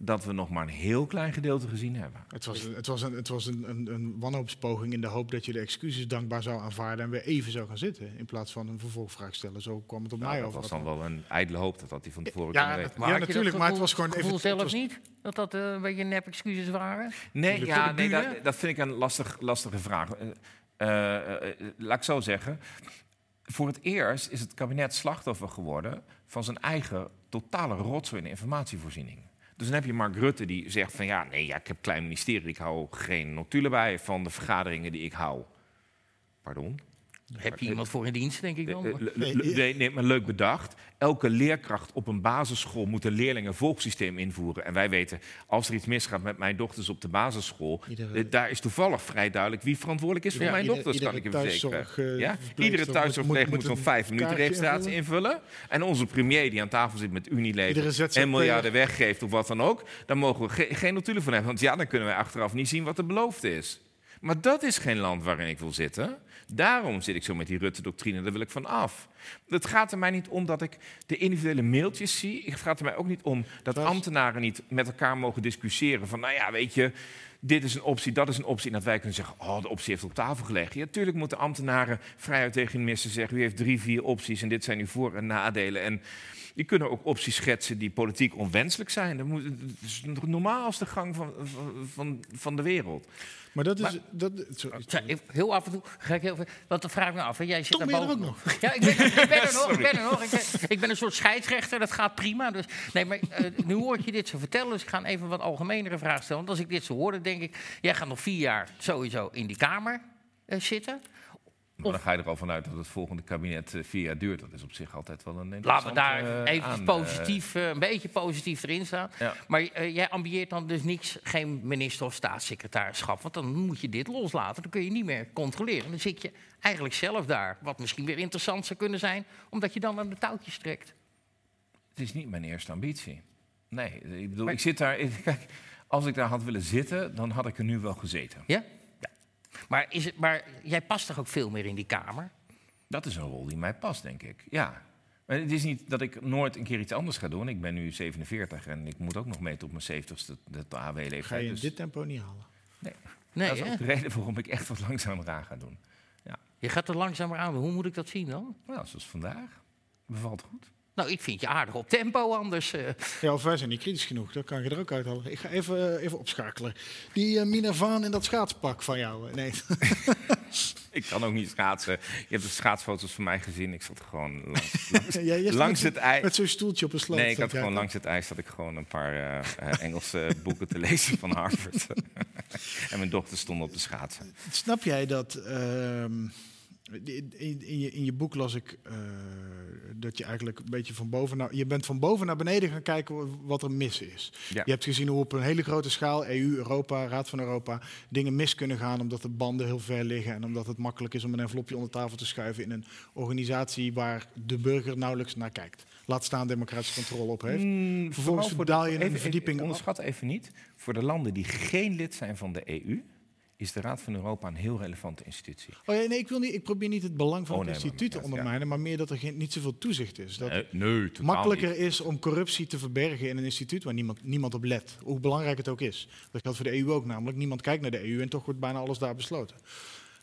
dat we nog maar een heel klein gedeelte gezien hebben. Het was, een, het was, een, het was een, een, een wanhoopspoging in de hoop dat je de excuses dankbaar zou aanvaarden en weer even zou gaan zitten. In plaats van een vervolgvraag stellen. Zo kwam het op Nou, mij dat over. was dan wel een ijdele hoop dat had hij van tevoren Ja, dat- weten. Maar Ja, natuurlijk, dat maar het was gewoon even- het zelf was- niet? Dat dat eh, een beetje nep excuses waren? Nee, de ja, nee dat, dat vind ik een lastig, lastige vraag. Eh, eh, laat ik zo zeggen. Voor het eerst is het kabinet slachtoffer geworden van zijn eigen totale rotzooi in de informatievoorziening. Dus dan heb je Mark Rutte die zegt van ja, nee, ja, ik heb klein ministerie, ik hou geen notulen bij van de vergaderingen die ik hou. Pardon? Heb je iemand voor in dienst, denk ik dan? Eh, Nee, nee, nee, maar leuk bedacht. Elke leerkracht op een basisschool moet een leerling een invoeren. En wij weten, als er iets misgaat met mijn dochters op de basisschool... Iedere- eh, daar is toevallig vrij duidelijk wie verantwoordelijk is voor Ja, mijn ieder- dochters, kan ik je verzekeren. eh, ja? Iedere moet- thuiszorgverpleger moet- moet zo'n vijf minuten registratie invullen. En onze premier die aan tafel zit met Unilever en miljarden weggeeft of wat dan ook... daar mogen we ge- geen notulen van hebben. Want ja, dan kunnen wij achteraf niet zien wat er beloofd is. Maar dat is geen land waarin ik wil zitten. Daarom zit ik zo met die Rutte-doctrine, daar wil ik van af. Het gaat er mij niet om dat ik de individuele mailtjes zie. Het gaat er mij ook niet om dat ambtenaren niet met elkaar mogen discussiëren. Van, nou ja, weet je, dit is een optie, dat is een optie. En dat wij kunnen zeggen, oh, de optie heeft op tafel gelegen. Ja, natuurlijk moeten ambtenaren vrijuit tegen de minister zeggen... u heeft drie, vier opties en dit zijn uw voor- en nadelen. En die kunnen ook opties schetsen die politiek onwenselijk zijn. Dat, moet, dat is normaal als de gang van, van, van de wereld. Maar dat is... Maar- dat, sorry. Ik- heel af en toe ga ik heel veel. Want dan vraag ik me af. hè, Jij zit daar ben je er ook nog? Ja, ik ben, ik ben er nog. Ik ben er nog. Ik ben, ik ben een soort scheidsrechter. Dat gaat prima. Dus, nee, maar eh, nu hoor ik je dit zo vertellen. Dus ik ga even wat algemenere vragen stellen. Want als ik dit zo hoor, dan denk ik. Jij gaat nog vier jaar sowieso in die kamer eh, zitten. Maar dan ga je er al vanuit dat het volgende kabinet eh, vier jaar duurt. Dat is op zich altijd wel een Laten we daar eh, even aan, positief, eh, een beetje positief erin staan. Ja. Maar jij ambieert dan dus niks, geen minister of staatssecretarischap. Want dan moet je dit loslaten. Dan kun je niet meer controleren. Dan zit je eigenlijk zelf daar. Wat misschien weer interessant zou kunnen zijn, omdat je dan aan de touwtjes trekt. Het is niet mijn eerste ambitie. Nee, ik bedoel, Maar- ik zit daar... Kijk, als ik daar had willen zitten, dan had ik er nu wel gezeten. Ja? Ja. Maar, is het, maar jij past toch ook veel meer in die kamer? Dat is een rol die mij past, denk ik. Ja. Maar het is niet dat ik nooit een keer iets anders ga doen. Ik ben nu 47 en ik moet ook nog mee tot mijn 70ste, de AW-leeftijd. Ga je in dus dit tempo niet halen. Nee, dat is hè? ook de reden waarom ik echt wat langzamer aan ga doen. Je gaat er langzamer aan. Hoe moet ik dat zien dan? Nou, zoals vandaag. Bevalt goed. Nou, ik vind je aardig op tempo anders. eh. Ja, of wij zijn niet kritisch genoeg. Dat kan je er ook uithalen. Ik ga even, eh, even opschakelen. Die Minervaan in dat schaatspak van jou. Nee. Ik kan ook niet schaatsen. Je hebt de schaatsfoto's van mij gezien. Ik zat gewoon langs, langs, Ja, het ijs. met zo'n stoeltje op een sloot. Nee, ik zat had gewoon langs het ijs dat ik gewoon een paar Engelse boeken te lezen van Harvard. en mijn dochter stond op de schaatsen. Snap jij dat... ehm, in, in, je, in je boek las ik eh, dat je eigenlijk een beetje van boven naar... Je bent van boven naar beneden gaan kijken wat er mis is. Ja. Je hebt gezien hoe op een hele grote schaal, EU, Europa, Raad van Europa, dingen mis kunnen gaan omdat de banden heel ver liggen en omdat het makkelijk is om een envelopje onder tafel te schuiven in een organisatie waar de burger nauwelijks naar kijkt. Laat staan democratische controle op heeft. Mm, Vervolgens verdaal je een even- even- verdieping- Onderschat even niet. Voor de landen die geen lid zijn van de EU... is de Raad van Europa een heel relevante institutie. Oh ja, nee, ik, wil niet, ik probeer niet het belang van Oh, het nee, instituut te ja, ondermijnen, maar meer dat er geen, niet zoveel toezicht is. Dat nee, makkelijker niet. is om corruptie te verbergen in een instituut waar niemand, niemand op let. Hoe belangrijk het ook is. Dat geldt voor de EU ook namelijk. Niemand kijkt naar de EU en toch wordt bijna alles daar besloten.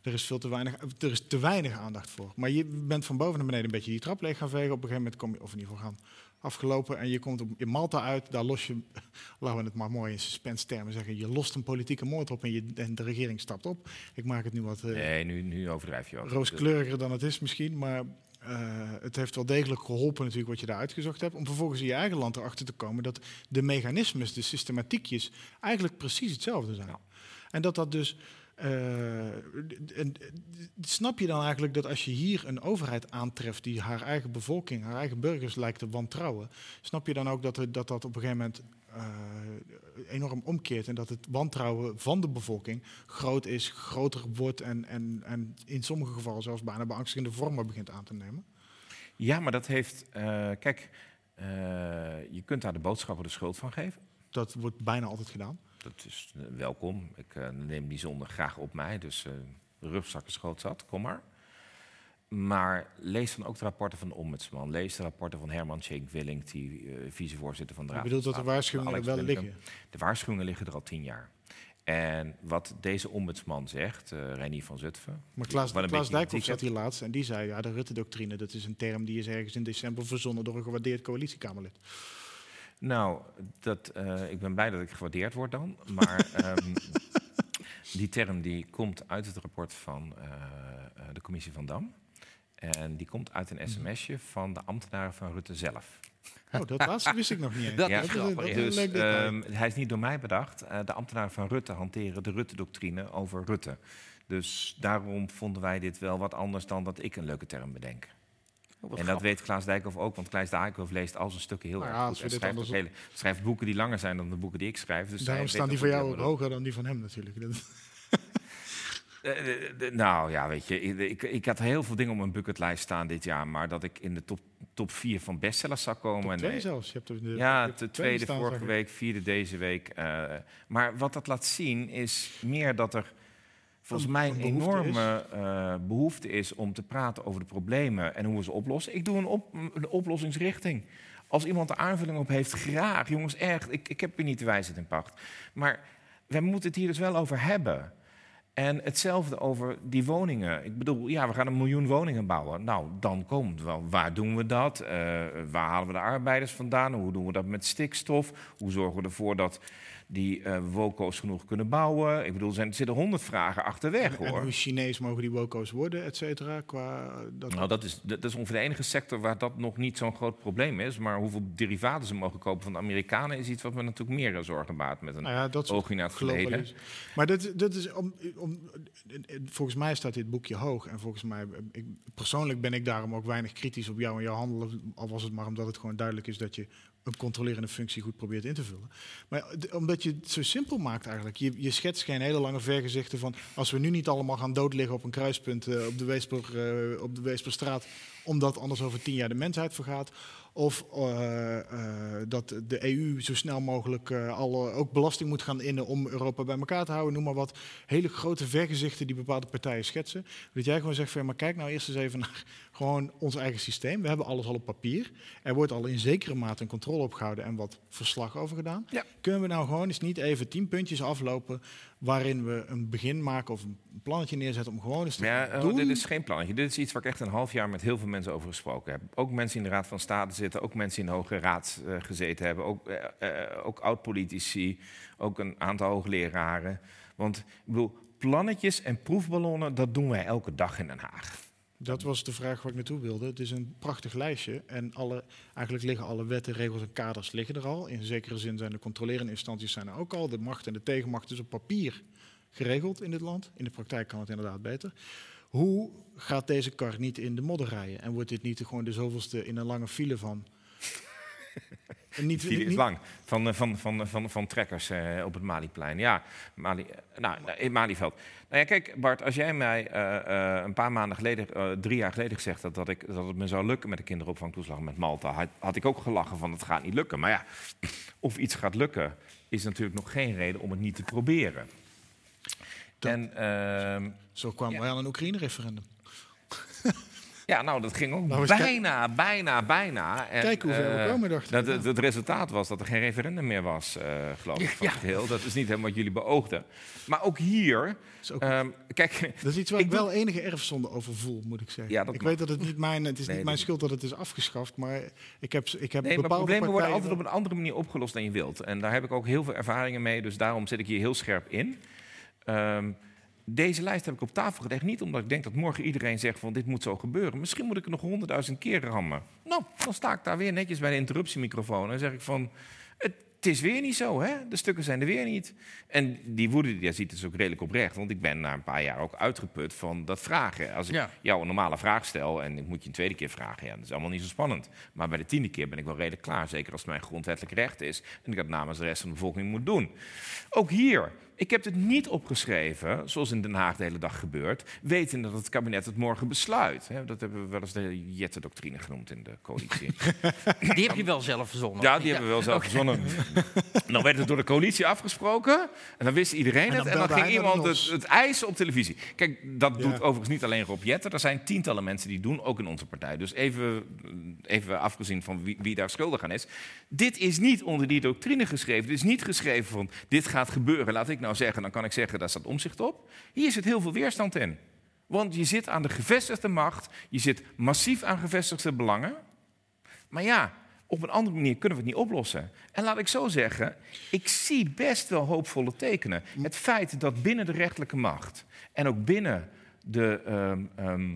Er is, veel te weinig, er is te weinig aandacht voor. Maar je bent van boven naar beneden een beetje die trap leeg gaan vegen. Op een gegeven moment kom je, of in ieder geval gaan afgelopen. En je komt in Malta uit. Daar los je, laten we het maar mooi in suspense termen zeggen. Je lost een politieke moord op en, je, en de regering stapt op. Ik maak het nu wat... eh, Nee, nu, nu overdrijf je ook. rooskleuriger dan het is misschien. Maar eh, het heeft wel degelijk geholpen natuurlijk wat je daar uitgezocht hebt. Om vervolgens in je eigen land erachter te komen dat de mechanismes, de systematiekjes, eigenlijk precies hetzelfde zijn. Ja. En dat dat dus... eh, en, snap je dan eigenlijk dat als je hier een overheid aantreft die haar eigen bevolking, haar eigen burgers lijkt te wantrouwen, snap je dan ook dat dat, dat op een gegeven moment eh, enorm omkeert en dat het wantrouwen van de bevolking groot is, groter wordt en, en, en in sommige gevallen zelfs bijna beangstigende vormen begint aan te nemen? Ja, maar dat heeft... eh, kijk, je kunt daar de boodschappen de schuld van geven. Dat wordt bijna altijd gedaan. Dat is eh, welkom. Ik eh, neem die zonde graag op mij. Dus eh rugzak is groot zat, kom maar. Maar lees dan ook de rapporten van de ombudsman. Lees de rapporten van Herman Tjenk Willink, die vicevoorzitter van de Ik Raad. bedoel dat de waarschuwingen wel liggen. De waarschuwingen liggen er al tien jaar. En wat deze ombudsman zegt, eh Reinier van Zutphen... Maar Klaas, Klaas Dijkhoff zat hier laatst en die zei, ja, de Rutte-doctrine, dat is een term die is ergens in december verzonnen door een gewaardeerd coalitiekamerlid. Nou, dat, eh, ik ben blij dat ik gewaardeerd word dan. Maar ehm, die term die komt uit het rapport van eh, eh, de commissie van Dam. En die komt uit Mhm. een sms'je van de ambtenaren van Rutte zelf. Oh, dat laatste wist ik nog niet eens. Dat Ja, is grappig. Dus ehm, hij is niet door mij bedacht. De ambtenaren van Rutte hanteren de Rutte-doctrine over Rutte. Dus daarom vonden wij dit wel wat anders dan dat ik een leuke term bedenk. Oh, en dat grappig. weet Klaas Dijkhoff ook, want Klaas Dijkhoff leest al zijn stukken heel Nou erg goed. En dit schrijft, ook hele, schrijft boeken die langer zijn dan de boeken die ik schrijf. Dus Daarom hij staan die ook van jou hij hoger dan die van hem natuurlijk. Eh, de- de- nou ja, weet je, ik, ik, had heel veel dingen op mijn bucketlijst staan dit jaar, maar dat ik in de top, top 4 van bestsellers zou komen. Top twee nee. zelfs. Je hebt er de, je Ja, hebt de tweede staan, vorige week, vierde deze week. eh, maar wat dat laat zien is meer dat er volgens mij een enorme eh, behoefte is om te praten over de problemen en hoe we ze oplossen. Ik doe een, op, een oplossingsrichting. Als iemand er aanvulling op heeft, graag. Jongens, echt, ik, ik heb hier niet de wijsheid in pacht. Maar we moeten het hier dus wel over hebben. En hetzelfde over die woningen. Ik bedoel, ja, we gaan een miljoen woningen bouwen. Nou, dan komt wel. Waar doen we dat? Eh, waar halen we de arbeiders vandaan? Hoe doen we dat met stikstof? Hoe zorgen we ervoor dat die eh woko's genoeg kunnen bouwen? Ik bedoel, er, zitten honderd vragen achterweg, En hoor. hoe Chinees mogen die woko's worden, et cetera. Qua, eh, dat, Nou, dat is, dat is ongeveer de enige sector waar dat nog niet zo'n groot probleem is. Maar hoeveel derivaten ze mogen kopen van de Amerikanen... is iets wat me natuurlijk meer zorgen baart met een nou ja, dat soort oogje naar het verleden. Maar dat, dat is om, om, volgens mij staat dit boekje hoog. En volgens mij, ik, persoonlijk ben ik daarom ook weinig kritisch op jou en jouw handelen. Al was het maar omdat het gewoon duidelijk is dat je een controlerende functie goed probeert in te vullen. Maar omdat je het zo simpel maakt eigenlijk. Je, je schetst geen hele lange vergezichten van... als we nu niet allemaal gaan doodliggen op een kruispunt eh, op, de Weesper, eh, op de omdat anders over tien jaar de mensheid vergaat... Of eh, dat de EU zo snel mogelijk alle, ook belasting moet gaan innen om Europa bij elkaar te houden. Noem maar wat. Hele grote vergezichten die bepaalde partijen schetsen. Dat jij gewoon zegt van maar kijk nou eerst eens even naar gewoon ons eigen systeem. We hebben alles al op papier. Er wordt al in zekere mate een controle op gehouden en wat verslag over gedaan. Ja. Kunnen we nou gewoon eens niet even tien puntjes aflopen waarin we een begin maken of een plannetje neerzetten om gewoon eens te ja, doen? dit is geen plannetje. Dit is iets waar ik echt een half jaar met heel veel mensen over gesproken heb. Ook mensen in de Raad van State zitten, ook mensen in de Hoge Raad eh, gezeten hebben, ook, eh, ook oud-politici, ook een aantal hoogleraren. Want ik bedoel, plannetjes en proefballonnen, dat doen wij elke dag in Den Haag. Dat was de vraag waar ik naartoe wilde. Het is een prachtig lijstje en alle, eigenlijk liggen alle wetten, regels en kaders liggen er al. In zekere zin zijn de controlerende instanties zijn er ook al. De macht en de tegenmacht is op papier geregeld in dit land. In de praktijk kan het inderdaad beter. Hoe gaat deze kar niet in de modder rijden? En wordt dit niet gewoon de zoveelste in een lange file van... Niet, is lang. Van, eh, van, van, van, van trekkers eh, op het Maliplein. Ja, Mali, eh, nou, in Malieveld. Nou ja, kijk Bart, als jij mij eh, eh, een paar maanden geleden, eh, drie jaar geleden gezegd had dat, ik, dat het me zou lukken met de kinderopvangtoeslag met Malta, had, had ik ook gelachen van het gaat niet lukken. Maar ja, of iets gaat lukken, is natuurlijk nog geen reden om het niet te proberen. Dat- En ehm, Zo kwamen Ja. wij aan een Oekraïne-referendum. Ja, nou, dat ging ook Nou, bijna, bijna, bijna. En, Kijk hoe ver we eh, komen, dacht ik. Dat, het, resultaat was dat er geen referendum meer was, eh, geloof ik, van het geheel. Dat is niet helemaal wat jullie beoogden. Maar ook hier, ehm, kijk, Dat is iets waar ik wel enige erfzonde over voel, moet ik zeggen. Ja, dat ik mag. weet dat het niet mijn, het is Nee, niet mijn dat- schuld dat het is afgeschaft, maar ik heb, ik heb nee, maar bepaalde problemen worden altijd op een andere manier opgelost dan je wilt. En daar heb ik ook heel veel ervaringen mee, dus daarom zit ik hier heel scherp in. Ehm, deze lijst heb ik op tafel gelegd, niet omdat ik denk dat morgen iedereen zegt van dit moet zo gebeuren. Misschien moet ik het nog honderdduizend keer rammen. Nou, dan sta ik daar weer netjes bij de interruptiemicrofoon en zeg ik van... Het, het is weer niet zo, hè? De stukken zijn er weer niet. En die woede die jij ziet is ook redelijk oprecht. Want ik ben na een paar jaar ook uitgeput van dat vragen. Als ik Ja. jou een normale vraag stel en ik moet je een tweede keer vragen... ja, dat is allemaal niet zo spannend. Maar bij de tiende keer ben ik wel redelijk klaar. Zeker als het mijn grondwettelijk recht is. En ik dat namens de rest van de bevolking moet doen. Ook hier, ik heb het niet opgeschreven, zoals in Den Haag de hele dag gebeurt... wetende dat het kabinet het morgen besluit. Hè, Dat hebben we wel eens de Jette-doctrine genoemd in de coalitie. Die heb je wel zelf verzonnen. Ja, die hebben we wel zelf verzonnen. Dan werd het door de coalitie afgesproken. En dan wist iedereen En het. dan En dan ging iemand het, het eisen op televisie. Kijk, dat Ja. doet overigens niet alleen Rob Jetten. Er zijn tientallen mensen die het doen, ook in onze partij. Dus even, even afgezien van wie, wie daar schuldig aan is. Dit is niet onder die doctrine geschreven. Dit is niet geschreven van dit gaat gebeuren. Laat ik nou zeggen, dan kan ik zeggen, daar staat omzicht op. Hier zit heel veel weerstand in. Want je zit aan de gevestigde macht. Je zit massief aan gevestigde belangen. Maar ja, op een andere manier kunnen we het niet oplossen. En laat ik zo zeggen, ik zie best wel hoopvolle tekenen. Het feit dat binnen de rechterlijke macht en ook binnen de, ehm, ehm,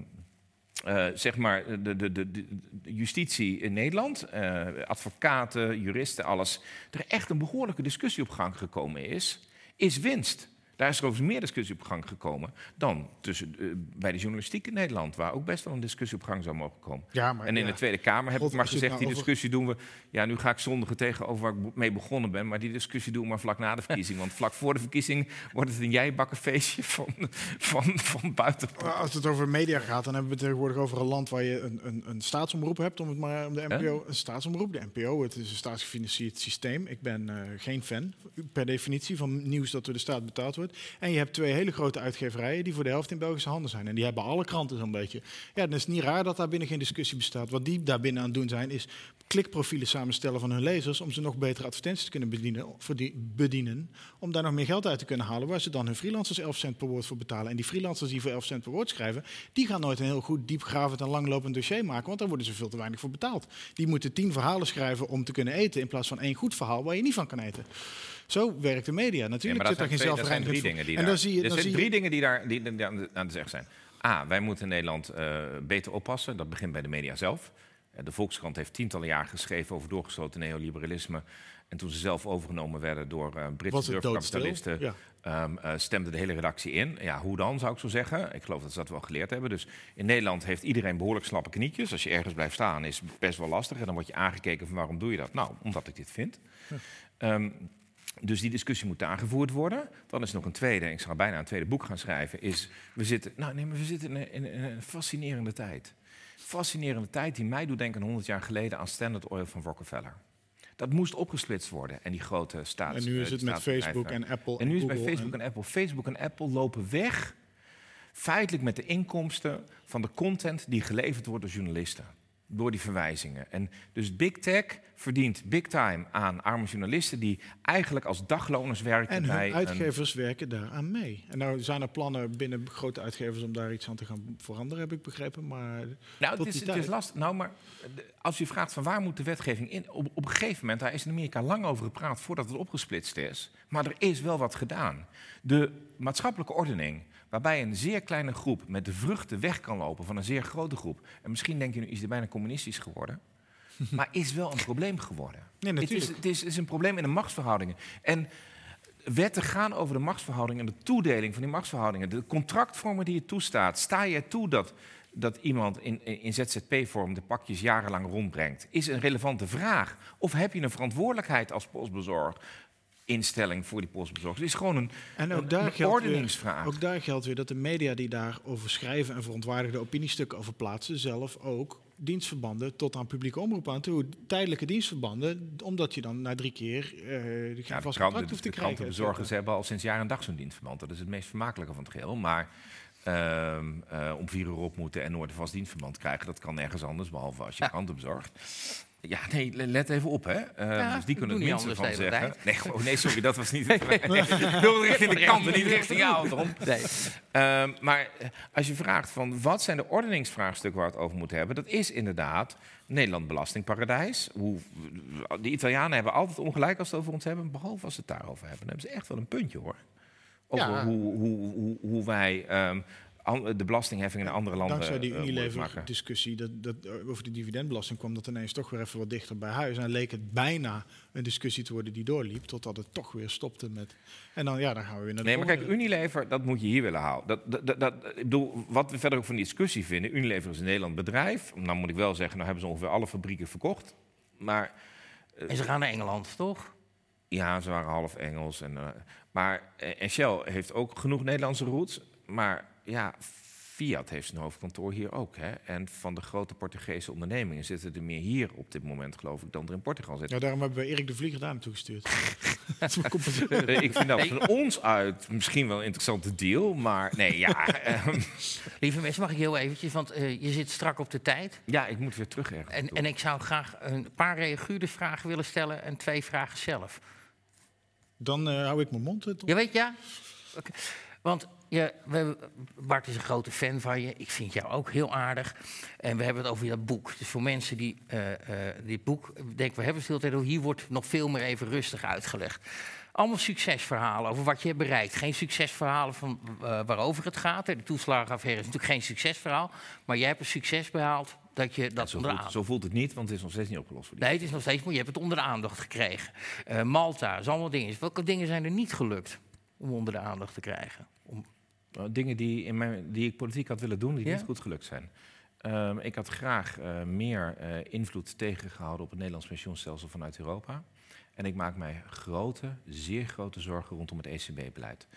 eh, zeg maar de, de, de justitie in Nederland, eh, advocaten, juristen, alles, er echt een behoorlijke discussie op gang gekomen is, is winst. Daar is er overigens meer discussie op gang gekomen dan tussen, eh, bij de journalistiek in Nederland, waar ook best wel een discussie op gang zou mogen komen. Ja, maar, En in ja. de Tweede Kamer heb God, ik maar gezegd, nou die over- discussie doen we... Ja, nu ga ik zondigen tegenover waar ik mee begonnen ben... maar die discussie doen we maar vlak na de verkiezing. Want vlak voor de verkiezing wordt het een jijbakkenfeestje van, van, van buiten. Als het over media gaat, dan hebben we het tegenwoordig over een land waar je een, een, een staatsomroep hebt, om het maar om de NPO. Een staatsomroep, de NPO, het is een staatsgefinancierd systeem. Ik ben eh, geen fan, per definitie, van nieuws dat door de staat betaald wordt. En je hebt twee hele grote uitgeverijen die voor de helft in Belgische handen zijn. En die hebben alle kranten zo'n beetje. Ja, dan is niet raar dat daar binnen geen discussie bestaat. Wat die daar binnen aan het doen zijn, is klikprofielen samenstellen van hun lezers om ze nog betere advertenties te kunnen bedienen, bedienen. Om daar nog meer geld uit te kunnen halen, waar ze dan hun freelancers 11 cent per woord voor betalen. En die freelancers die voor 11 cent per woord schrijven, die gaan nooit een heel goed diepgravend en langlopend dossier maken, want daar worden ze veel te weinig voor betaald. Die moeten tien verhalen schrijven om te kunnen eten, in plaats van één goed verhaal waar je niet van kan eten. Zo werkt de media. Natuurlijk zit daar geen zijn drie zelfreinigend dingen die En daar... zie je, er zijn drie dingen die daar die, aan, de, zeg zijn. A, wij moeten in Nederland eh, beter oppassen. Dat begint bij de media zelf. Eh, De Volkskrant heeft tientallen jaar geschreven over doorgesloten neoliberalisme. En toen ze zelf overgenomen werden door was Britse durfkapitalisten... Ja. eh, stemde de hele redactie in. Ja, hoe dan, zou ik zo zeggen? Ik geloof dat ze dat wel geleerd hebben. Dus in Nederland heeft iedereen behoorlijk slappe knietjes. Als je ergens blijft staan, is het best wel lastig. En dan word je aangekeken van waarom doe je dat? Nou, omdat ik dit vind. Ehm, dus die discussie moet aangevoerd worden. Dan is nog een tweede, ik zal bijna een tweede boek gaan schrijven, is we zitten, nou nee, maar we zitten in een, in een- in een fascinerende tijd. Fascinerende tijd die mij doet denken 100 jaar geleden aan Standard Oil van Rockefeller. Dat moest opgesplitst worden en die grote staats. En nu is het met. Facebook en Apple En nu is het bij Facebook en Apple. Facebook en Apple lopen weg, feitelijk met de inkomsten van de content die geleverd wordt door journalisten. Door die verwijzingen. En dus Big Tech verdient big time aan arme journalisten die eigenlijk als dagloners werken En bij hun uitgevers werken daaraan mee. En nou zijn er plannen binnen grote uitgevers om daar iets aan te gaan veranderen, heb ik begrepen. Maar nou, het is, het is lastig. Nou, maar als je vraagt van waar moet de wetgeving in, op, op een gegeven moment, daar is in Amerika lang over gepraat voordat het opgesplitst is. Maar er is wel wat gedaan. De maatschappelijke ordening, waarbij een zeer kleine groep met de vruchten weg kan lopen van een zeer grote groep. En misschien denk je nu, is die bijna communistisch geworden. maar is wel een probleem geworden. Nee, het, is, natuurlijk. het, is, het is een probleem in de machtsverhoudingen. En wetten gaan over de machtsverhoudingen en de toedeling van die machtsverhoudingen. De contractvormen die je toestaat. Sta je toe dat, dat iemand in, in ZZP-vorm de pakjes jarenlang rondbrengt? Is een relevante vraag. Of heb je een verantwoordelijkheid als postbezorg? Instelling voor die postbezorgers. Het is gewoon een, En ook daar, een ordeningsvraag. weer, ook daar geldt weer dat de media die daarover schrijven en verontwaardigde opiniestukken over plaatsen, zelf ook dienstverbanden tot aan publieke omroep aan toe. Tijdelijke dienstverbanden, omdat je dan na drie keer eh geen Ja, de, vast contract de, hoeft te de krijgen. krantenbezorgers hebben al sinds jaar en dag zo'n dienstverband. Dat is het meest vermakelijke van het geheel. Maar ehm, eh, om vier uur op moeten en nooit een vast dienstverband krijgen, dat kan nergens anders, behalve als je kranten bezorgt. Ja, nee, le- let even op, hè. Eh, Ja, dus die kunnen het niet minste van zeggen. Nee, nee, sorry, dat was niet het Ik wilde richting de kant en niet richting jou. Nee. Ehm, maar eh, als je vraagt van wat zijn de ordeningsvraagstukken waar we het over moeten hebben, dat is inderdaad Nederland belastingparadijs. Hoe, de Italianen hebben altijd ongelijk als ze het over ons hebben, behalve als ze het daarover hebben. Dan hebben ze echt wel een puntje hoor. Over Ja. hoe, hoe, hoe, hoe wij ehm, de belastingheffing in andere landen Dankzij die eh. Unilever-discussie dat, dat, over de dividendbelasting kwam dat ineens toch weer even wat dichter bij huis. En leek het bijna een discussie te worden die doorliep, totdat het toch weer stopte met... En dan, ja, dan gaan we weer naar de Nee, maar kijk. Unilever, dat moet je hier willen houden. Dat, dat, dat, ik bedoel, wat we verder ook van die discussie vinden. Unilever is een Nederland bedrijf. Nou moet ik wel zeggen, nou hebben ze ongeveer alle fabrieken verkocht. Maar En ze gaan naar Engeland, toch? ja, ze waren half Engels. En, eh, maar, en Shell heeft ook genoeg Nederlandse roots. Maar ja, Fiat heeft zijn hoofdkantoor hier ook. Hè? En van de grote Portugese ondernemingen zitten er meer hier op dit moment, geloof ik, dan er in Portugal zitten. Ja, daarom hebben we Erik de Vlieger daar naartoe gestuurd. Ik vind dat van ons uit misschien wel een interessante deal. Maar nee, ja. ehm, Lieve mensen, mag ik heel eventjes, want eh, je zit strak op de tijd. ja, ik moet weer terug ergens. En, en ik zou graag een paar reaguurdersvragen willen stellen en twee vragen zelf. Dan eh, hou ik mijn mond. eh. Ja, weet je? ja? Oké. Want je, we, Bart is een grote fan van je. Ik vind jou ook heel aardig. En we hebben het over dat boek. Dus voor mensen die eh, eh, dit boek denken, we hebben het veel tijd over. Hier wordt nog veel meer even rustig uitgelegd. Allemaal succesverhalen over wat je hebt bereikt. Geen succesverhalen van eh, waarover het gaat. De toeslagenaffaire is natuurlijk geen succesverhaal. Maar jij hebt een succes behaald dat je dat zo, voelt, zo voelt het niet, want het is nog steeds niet opgelost. Voor die. Nee, het is nog steeds, maar je hebt het onder de aandacht gekregen. Eh, Malta, is allemaal dingen. Welke dingen zijn er niet gelukt? om onder de aandacht te krijgen? Om... Nou, dingen die, in mijn, die ik politiek had willen doen, die Ja? niet goed gelukt zijn. Ehm, ik had graag eh, meer eh, invloed tegengehouden op het Nederlands pensioenstelsel vanuit Europa. En ik maak mij grote, zeer grote zorgen rondom het ECB-beleid.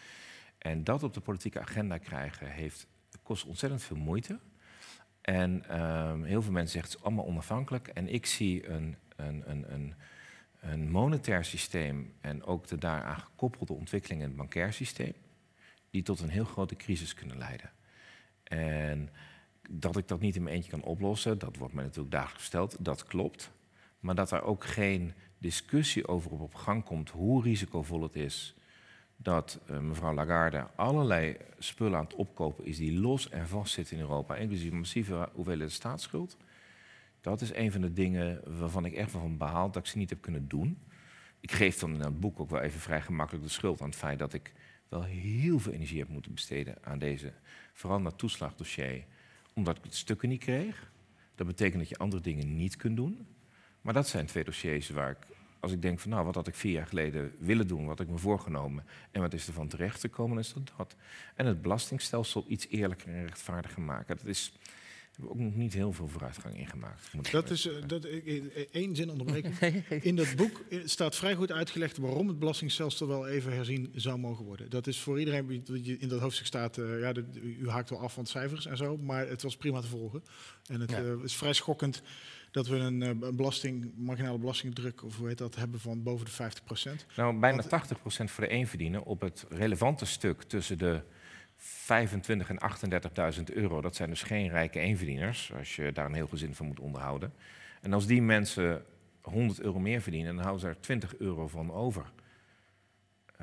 En dat op de politieke agenda krijgen heeft, kost ontzettend veel moeite. En ehm, heel veel mensen zeggen het is allemaal onafhankelijk. En ik zie een, een, een, een, een monetair systeem en ook de daaraan gekoppelde ontwikkelingen in het bankair systeem, die tot een heel grote crisis kunnen leiden. En dat ik dat niet in mijn eentje kan oplossen, dat wordt mij natuurlijk dagelijks gesteld, dat klopt. Maar dat er ook geen discussie over op, gang komt hoe risicovol het is dat eh, mevrouw Lagarde allerlei spullen aan het opkopen is die los en vast zitten in Europa, inclusief massieve hoeveelheid staatsschuld. Dat is een van de dingen waarvan ik echt van behaal dat ik ze niet heb kunnen doen. Ik geef dan in het boek ook wel even vrij gemakkelijk de schuld aan het feit dat ik wel heel veel energie heb moeten besteden aan deze, vooral dat toeslagdossier, omdat ik het stukken niet kreeg. Dat betekent dat je andere dingen niet kunt doen. Maar dat zijn twee dossiers waar ik, als ik denk van nou, wat had ik vier jaar geleden willen doen, wat ik me voorgenomen en wat is er van terecht gekomen, is dat dat. En het belastingstelsel iets eerlijker en rechtvaardiger maken. Dat is, hebben ook nog niet heel veel vooruitgang in gemaakt. moet ik Dat is eh, zeggen. dat, ik- ik- één zin onderbreken. In dat boek eh, staat vrij goed uitgelegd waarom het belastingstelsel wel even herzien zou mogen worden. Dat is voor iedereen, die in dat hoofdstuk staat, eh, ja, de- u haakt wel af van cijfers en zo, maar het was prima te volgen. En het Ja. eh, is vrij schokkend dat we een, eh, een belasting, marginale belastingdruk, of hoe heet dat, hebben van boven de 50 procent. Nou, bijna Want- 80% voor de eenverdiener op het relevante stuk tussen de 25 en 38.000 euro. Dat zijn dus geen rijke eenverdieners, als je daar een heel gezin van moet onderhouden. En als die mensen 100 euro meer verdienen, dan houden ze er 20 euro van over.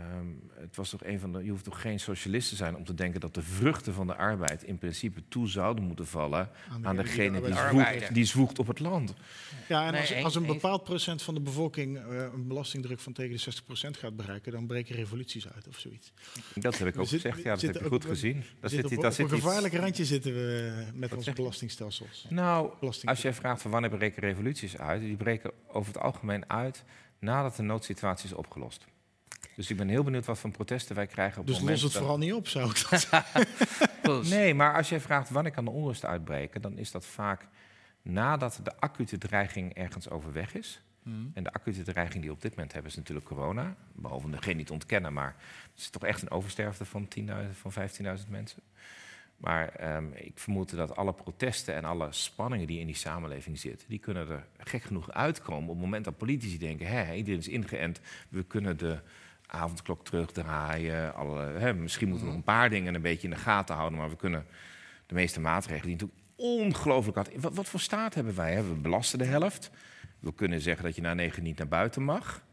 Ehm, het was toch een van de. Je hoeft toch geen socialist te zijn om te denken dat de vruchten van de arbeid in principe toe zouden moeten vallen de- aan degene die zwoegt, die zwoegt op het land. Ja, en Nee, als, als een bepaald procent van de bevolking eh, een belastingdruk van tegen de 60 procent gaat bereiken, dan breken revoluties uit of zoiets. Dat heb ik ook gezegd. Ja, dat heb je ook goed op- gezien. Daar Zit zit, op, daar op zit een iets- gevaarlijk randje zitten we eh, met onze je? belastingstelsels. Nou, als jij vraagt van wanneer breken revoluties uit, die breken over het algemeen uit nadat de noodsituatie is opgelost. Dus ik ben heel benieuwd wat voor protesten wij krijgen op Dus het los het dat- vooral niet op, zou ik dat Plus. Nee, maar als jij vraagt wanneer kan de onrust uitbreken, dan is dat vaak nadat de acute dreiging ergens overweg is. En de acute dreiging die we op dit moment hebben is natuurlijk corona. Behalve degene niet ontkennen, maar het is toch echt een oversterfte van, 10.000, van 15.000 mensen. Maar ehm, ik vermoed dat alle protesten en alle spanningen die in die samenleving zitten, die kunnen er gek genoeg uitkomen op het moment dat politici denken, hé, iedereen is ingeënt, we kunnen de avondklok terugdraaien. Alle, hè, misschien moeten we nog een paar dingen een beetje in de gaten houden, maar we kunnen de meeste maatregelen die natuurlijk ongelooflijk hard. Wat, wat voor staat hebben wij? Hè? We belasten de helft. We kunnen zeggen dat je na negen niet naar buiten mag.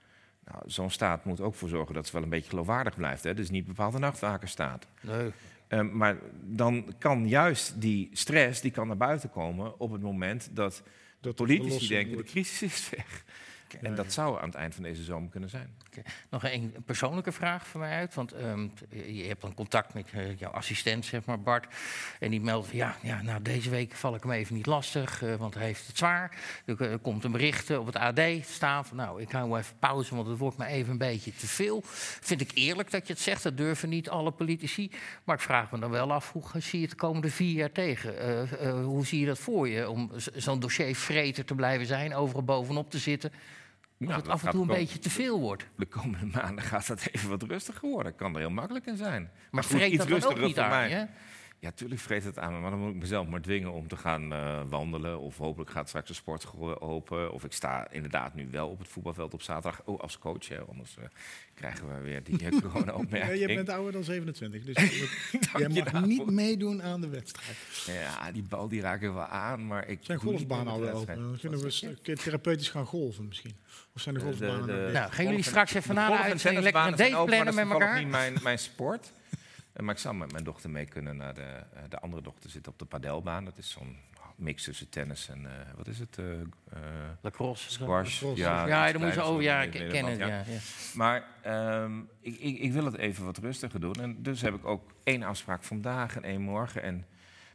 Nou, Zo'n staat moet ook voor zorgen dat ze wel een beetje geloofwaardig blijft. Hè? Dus niet bepaalde nachtwakerstaat. Nee. Ehm, maar dan kan juist die stress die kan naar buiten komen op het moment dat dat de politici denken de crisis is weg. En dat zou aan het eind van deze zomer kunnen zijn. Nog een persoonlijke vraag van mij uit. Want ehm, je hebt dan contact met eh, jouw assistent, zeg maar, Bart. En die meldt, ja, ja nou, deze week val ik hem even niet lastig, eh, want hij heeft het zwaar. Er eh, komt een bericht eh, op het AD staan nou, ik hou even pauze, want het wordt me even een beetje te veel. Vind ik eerlijk dat je het zegt, dat durven niet alle politici. Maar ik vraag me dan wel af, hoe zie je het de komende vier jaar tegen? Eh, eh, hoe zie je dat voor je, om zo'n dossiervreter te blijven zijn, overal bovenop te zitten... Als Nou, het af en toe een komen. beetje te veel wordt. De komende maanden gaat dat even wat rustiger worden. Kan er heel makkelijk in zijn. Maar goed, iets dat ook niet voor aan mij. je? Ja, tuurlijk vreet het aan me, maar dan moet ik mezelf maar dwingen om te gaan eh, wandelen. Of hopelijk gaat straks de sportschool open. Of ik sta inderdaad nu wel op het voetbalveld op zaterdag. Oh, als coach, hè, anders eh, krijgen we weer die uh, Ja, corona-opmerking. je bent ouder dan 27, dus je, mag daarvoor. niet meedoen aan de wedstrijd. Ja, die bal die raken wel aan, maar ik Zijn golfbanen al de open? Dan kunnen we een therapeutisch gaan golven misschien. Of zijn de De- golfbanen... de- nog de- dicht? Nou, gaan jullie straks even de na de en uitzending lekker een date plannen maar met dat is elkaar? niet mijn, mijn sport. Eh, Maar ik zou met mijn dochter mee kunnen naar de... eh, de andere dochter zit op de padelbaan. Dat is zo'n mix tussen tennis en... eh, wat is het? Lacrosse. squash. Ja, Ja, dan moet je oh zo ja, in ik het ken het. Nederland, Ja, ja. Maar ehm, ik, ik, ik wil het even wat rustiger doen. En dus heb ik ook één afspraak vandaag en één morgen. En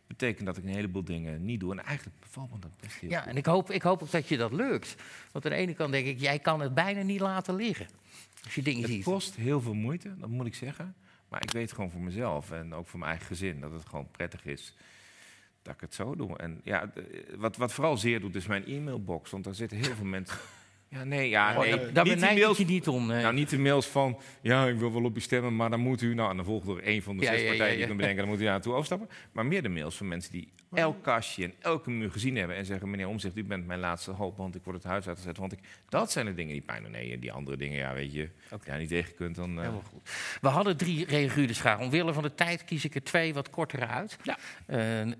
betekent dat ik een heleboel dingen niet doe. En eigenlijk bevalt me dat best heel Ja, goed. en ik hoop, ik hoop ook dat je dat lukt. Want aan de ene kant denk ik, jij kan het bijna niet laten liggen. Als je dingen Het ziet. kost heel veel moeite, dat moet ik zeggen. Maar ik weet gewoon voor mezelf en ook voor mijn eigen gezin dat het gewoon prettig is dat ik het zo doe. En ja, wat, wat vooral zeer doet is mijn e-mailbox. Want daar zitten heel veel mensen. Ja, nee, ja, Oh, nee. daar- ik mails je niet om. nee. Nou, niet de mails van, ja, ik wil wel op je stemmen, maar dan moet u... Nou, en dan volgt er één van de Ja, zes ja, ja, partijen ja. bedenken... dan moet u daar naartoe overstappen. Maar meer de mails van mensen die elk kastje en elke muur gezien hebben... en zeggen, meneer Omzicht, u bent mijn laatste hoop... want ik word het huis uitgezet. Want ik, dat zijn de dingen die pijn doen. Nee, die andere dingen, ja, weet je... Als je daar niet tegen kunt, dan... eh, Helemaal goed. We hadden drie reaguurdersvragen. Omwille van de tijd kies ik er twee wat kortere uit. Ja. Eh,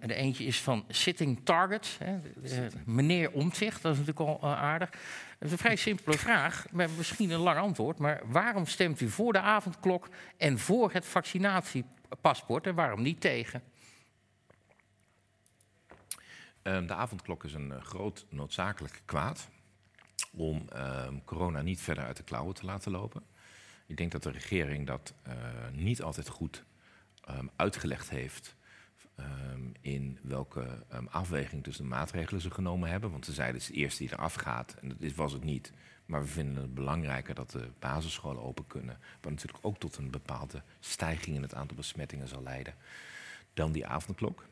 de eentje is van Sitting Target. Hè. Eh, meneer Omtzigt, dat is natuurlijk al aardig. Dat is een vrij simpele vraag, met misschien een lang antwoord. Maar waarom stemt u voor de avondklok en voor het vaccinatiepaspoort en waarom niet tegen? Ehm, de avondklok is een eh, groot noodzakelijk kwaad om ehm, corona niet verder uit de klauwen te laten lopen. Ik denk dat de regering dat eh, niet altijd goed ehm, uitgelegd heeft ehm, in welke ehm, afweging tussen de maatregelen ze genomen hebben. Want ze zeiden het is de eerste die eraf gaat en dat was het niet. Maar we vinden het belangrijker dat de basisscholen open kunnen. Wat natuurlijk ook tot een bepaalde stijging in het aantal besmettingen zal leiden. Dan die avondklok.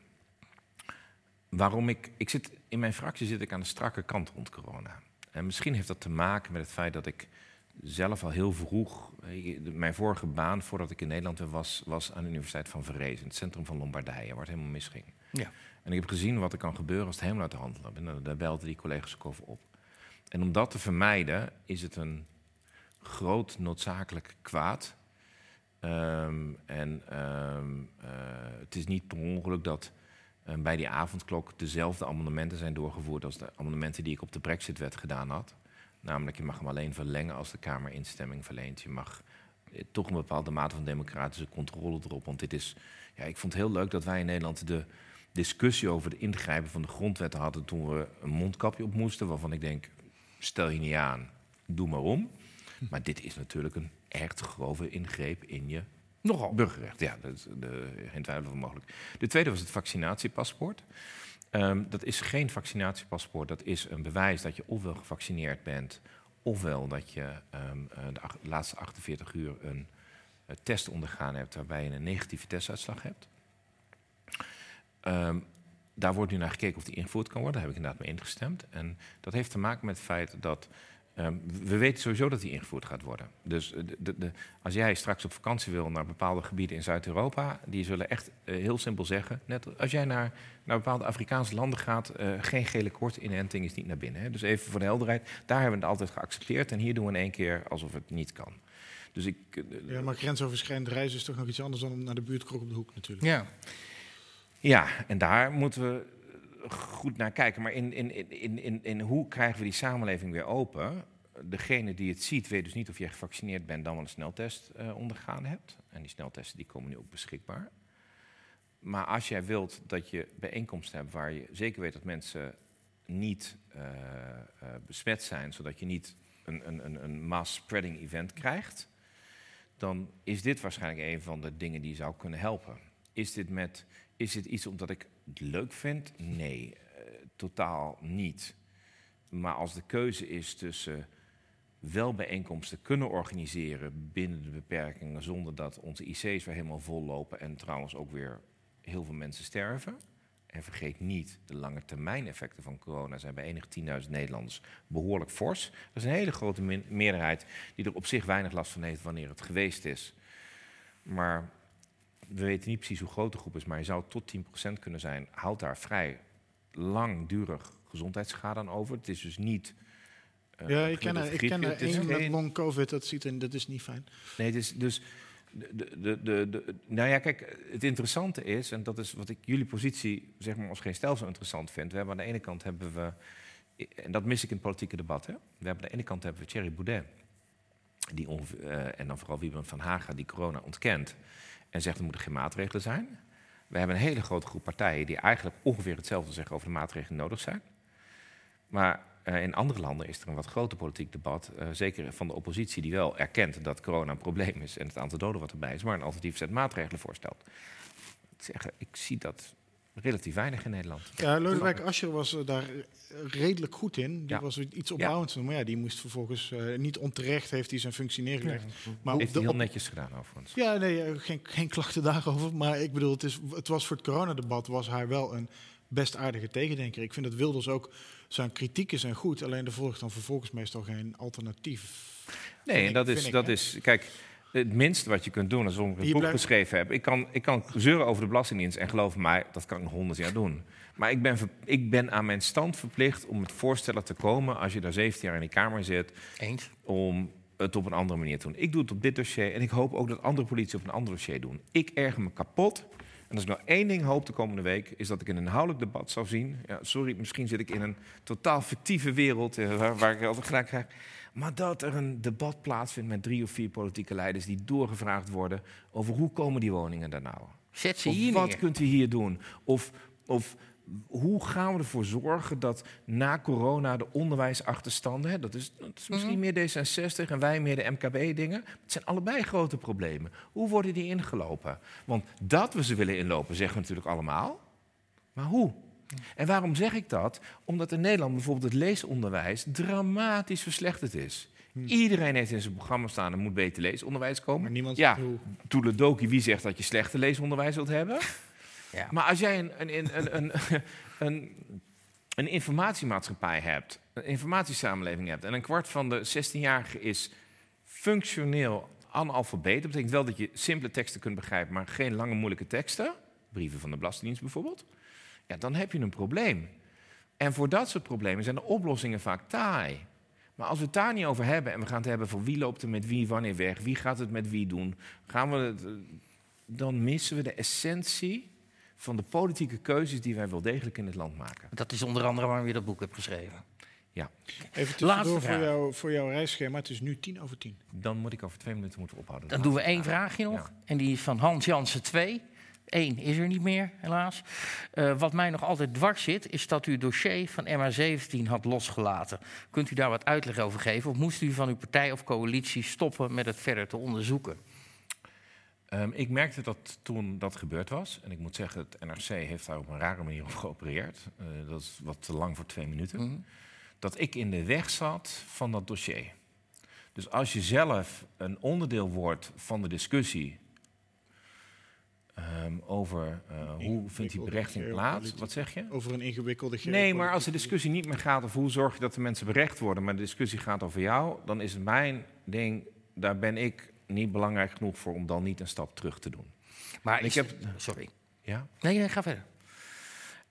Waarom ik, ik zit, in mijn fractie zit ik aan de strakke kant rond corona. En misschien heeft dat te maken met het feit dat ik zelf al heel vroeg, eh, mijn vorige baan voordat ik in Nederland was, was aan de Universiteit van Verrees, in het centrum van Lombardije, waar het helemaal misging. Ja. En ik heb gezien wat er kan gebeuren als het helemaal uit de hand loopt. En daar- daar belden die collega's ook over op. En om dat te vermijden is het een groot noodzakelijk kwaad. Ehm, en ehm, eh, het is niet per ongeluk dat eh, bij die avondklok dezelfde amendementen zijn doorgevoerd als de amendementen die ik op de Brexit-wet gedaan had. Namelijk, je mag hem alleen verlengen als de Kamer instemming verleent. Je mag eh, toch een bepaalde mate van democratische controle erop. Want dit is, ja, ik vond het heel leuk dat wij in Nederland de discussie over de ingrijpen van de grondwetten hadden toen we een mondkapje op moesten. Waarvan ik denk, stel je niet aan, doe maar om. Maar dit is natuurlijk een echt grove ingreep in je Nogal. burgerrecht. Ja, dat is de, geen twijfel over mogelijk. De tweede was het vaccinatiepaspoort. Ehm, dat is geen vaccinatiepaspoort, dat is een bewijs dat je ofwel gevaccineerd bent, ofwel dat je ehm, eh, de laatste 48 uur een eh, test ondergaan hebt waarbij je een negatieve testuitslag hebt. Ehm, daar wordt nu naar gekeken of die ingevoerd kan worden. Daar heb ik inderdaad mee ingestemd. En dat heeft te maken met het feit dat. Ehm, we weten sowieso dat die ingevoerd gaat worden. Dus eh, de, de, als jij straks op vakantie wil naar bepaalde gebieden in Zuid-Europa, die zullen echt eh, heel simpel zeggen. Net als jij naar, naar bepaalde Afrikaanse landen gaat, eh, geen gele koord inenting is niet naar binnen. Hè. Dus even voor de helderheid, daar hebben we het altijd geaccepteerd. En hier doen we in één keer alsof het niet kan. Dus ik. Ja, maar grensoverschrijdend reizen is toch nog iets anders dan naar de buurtkroeg op de hoek natuurlijk. Ja. Ja, en daar moeten we goed naar kijken. Maar in, in, in, in, in hoe krijgen we die samenleving weer open? Degene die het ziet, weet dus niet of je gevaccineerd bent, dan wel een sneltest eh, ondergaan hebt. En die sneltesten die komen nu ook beschikbaar. Maar als jij wilt dat je bijeenkomsten hebt waar je zeker weet dat mensen niet eh, eh, besmet zijn, zodat je niet een, een, een, mass spreading event krijgt, dan is dit waarschijnlijk een van de dingen die zou kunnen helpen. Is dit, met, is dit iets omdat ik leuk vind? Nee, eh, totaal niet. Maar als de keuze is tussen wel bijeenkomsten kunnen organiseren binnen de beperkingen zonder dat onze IC's weer helemaal vol lopen en trouwens ook weer heel veel mensen sterven. En vergeet niet, de lange termijn effecten van corona zijn bij enig 10.000 Nederlanders behoorlijk fors. Er is een hele grote meerderheid die er op zich weinig last van heeft wanneer het geweest is. Maar we weten niet precies hoe groot de groep is, maar je zou tot 10% kunnen zijn. Houdt daar vrij langdurig gezondheidsschade aan over. Het is dus niet. eh, Ja, ik ken er, ik ken er één met long covid, dat, ziet er, dat is niet fijn. Nee, het is dus. De, de, de, de, nou ja, kijk, het interessante is, en dat is wat ik jullie positie, zeg maar, als geen stel zo interessant vind. We hebben aan de ene kant hebben we, en dat mis ik in het politieke debat, hè. We hebben aan de ene kant hebben we Thierry Boudet, die ongeveer, eh, en dan vooral Wiebren van Haga, die corona ontkent en zegt er moeten geen maatregelen zijn. We hebben een hele grote groep partijen die eigenlijk ongeveer hetzelfde zeggen over de maatregelen die nodig zijn. Maar eh, in andere landen is er een wat groter politiek debat, eh, zeker van de oppositie, die wel erkent dat corona een probleem is en het aantal doden wat erbij is, maar een alternatief set maatregelen voorstelt. Ik, ik zie dat relatief weinig in Nederland. Ja, Lodewijk Asscher was eh, daar redelijk goed in. Die Ja. was iets opbouwends. Maar ja, die moest vervolgens eh, niet onterecht heeft hij zijn functie neergelegd. Maar Heeft hij heel netjes gedaan overigens. ja, nee, eh, geen, geen klachten daarover. Maar ik bedoel, het, is, het was voor het coronadebat was hij wel een best aardige tegendenker. Ik vind dat Wilders ook zijn kritieken zijn goed. Alleen er volgt dan vervolgens meestal geen alternatief. Nee, en dat is, dat is, kijk, het minste wat je kunt doen als ik een boek blijft- geschreven heb. Ik kan, ik kan zeuren over de Belastingdienst en geloof mij, dat kan ik nog honderd jaar doen. Maar ik ben, ik ben aan mijn stand verplicht om met voorstellen te komen als je daar 17 jaar in die Kamer zit, Eens. om het op een andere manier te doen. Ik doe het op dit dossier en ik hoop ook dat andere politie op een ander dossier doen. Ik erger me kapot. En als ik nou één ding hoop de komende week, is dat ik in een inhoudelijk debat zou zien. Ja, sorry, misschien zit ik in een totaal fictieve wereld eh, waar, waar ik altijd gelijk krijg. Maar dat er een debat plaatsvindt met drie of vier politieke leiders die doorgevraagd worden over hoe komen die woningen daar nou? Zet ze Of hier wat neer. kunt u hier doen? Of, of hoe gaan we ervoor zorgen dat na corona de onderwijsachterstanden... Hè, dat, is, dat is misschien meer D66 en wij meer de MKB-dingen. Het zijn allebei grote problemen. Hoe worden die ingelopen? Want dat we ze willen inlopen, zeggen we natuurlijk allemaal. Maar hoe? En waarom zeg ik dat? Omdat in Nederland bijvoorbeeld het leesonderwijs dramatisch verslechterd is. Iedereen heeft in zijn programma staan, er moet beter leesonderwijs komen. Maar niemand ja. Toeledoki, wie zegt dat je slechte leesonderwijs wilt hebben? Ja. Maar als jij een, een, een, een, een, een, een informatiemaatschappij hebt, een informatiesamenleving hebt... en een kwart van de 16-jarigen is functioneel analfabeet... dat betekent wel dat je simpele teksten kunt begrijpen... maar geen lange moeilijke teksten, brieven van de Belastingdienst bijvoorbeeld... ja, dan heb je een probleem. En voor dat soort problemen zijn de oplossingen vaak taai. Maar als we het daar niet over hebben en we gaan het hebben van wie loopt er met wie wanneer weg, wie gaat het met wie doen, gaan we het, eh, dan missen we de essentie van de politieke keuzes die wij wel degelijk in het land maken. Dat is onder andere waarom je dat boek hebt geschreven. Even Laatste tussendoor voor, jou, voor jouw reisschema. Het is nu tien over tien. Dan moet ik over twee minuten moeten ophouden. Dan doen we één vraagje nog. Ja. En die is van Hans Jansen 2. Eén is er niet meer, helaas. Eh, wat mij nog altijd dwars zit, is dat u het dossier van MH17 had losgelaten. Kunt u daar wat uitleg over geven? Of moest u van uw partij of coalitie stoppen met het verder te onderzoeken? Ehm, ik merkte dat toen dat gebeurd was. En ik moet zeggen, het NRC heeft daar op een rare manier op geopereerd. Eh, dat is wat te lang voor twee minuten. Mhm. Dat ik in de weg zat van dat dossier. Dus als je zelf een onderdeel wordt van de discussie ehm, over eh, hoe vindt die berechting plaats, wat zeg je? Over een ingewikkelde Nee, maar als de discussie niet meer gaat over hoe zorg je dat de mensen berecht worden, maar de discussie gaat over jou, dan is het mijn ding, daar ben ik niet belangrijk genoeg voor om dan niet een stap terug te doen. Maar Ik heb- Sorry. Ja? Nee, nee, ga verder.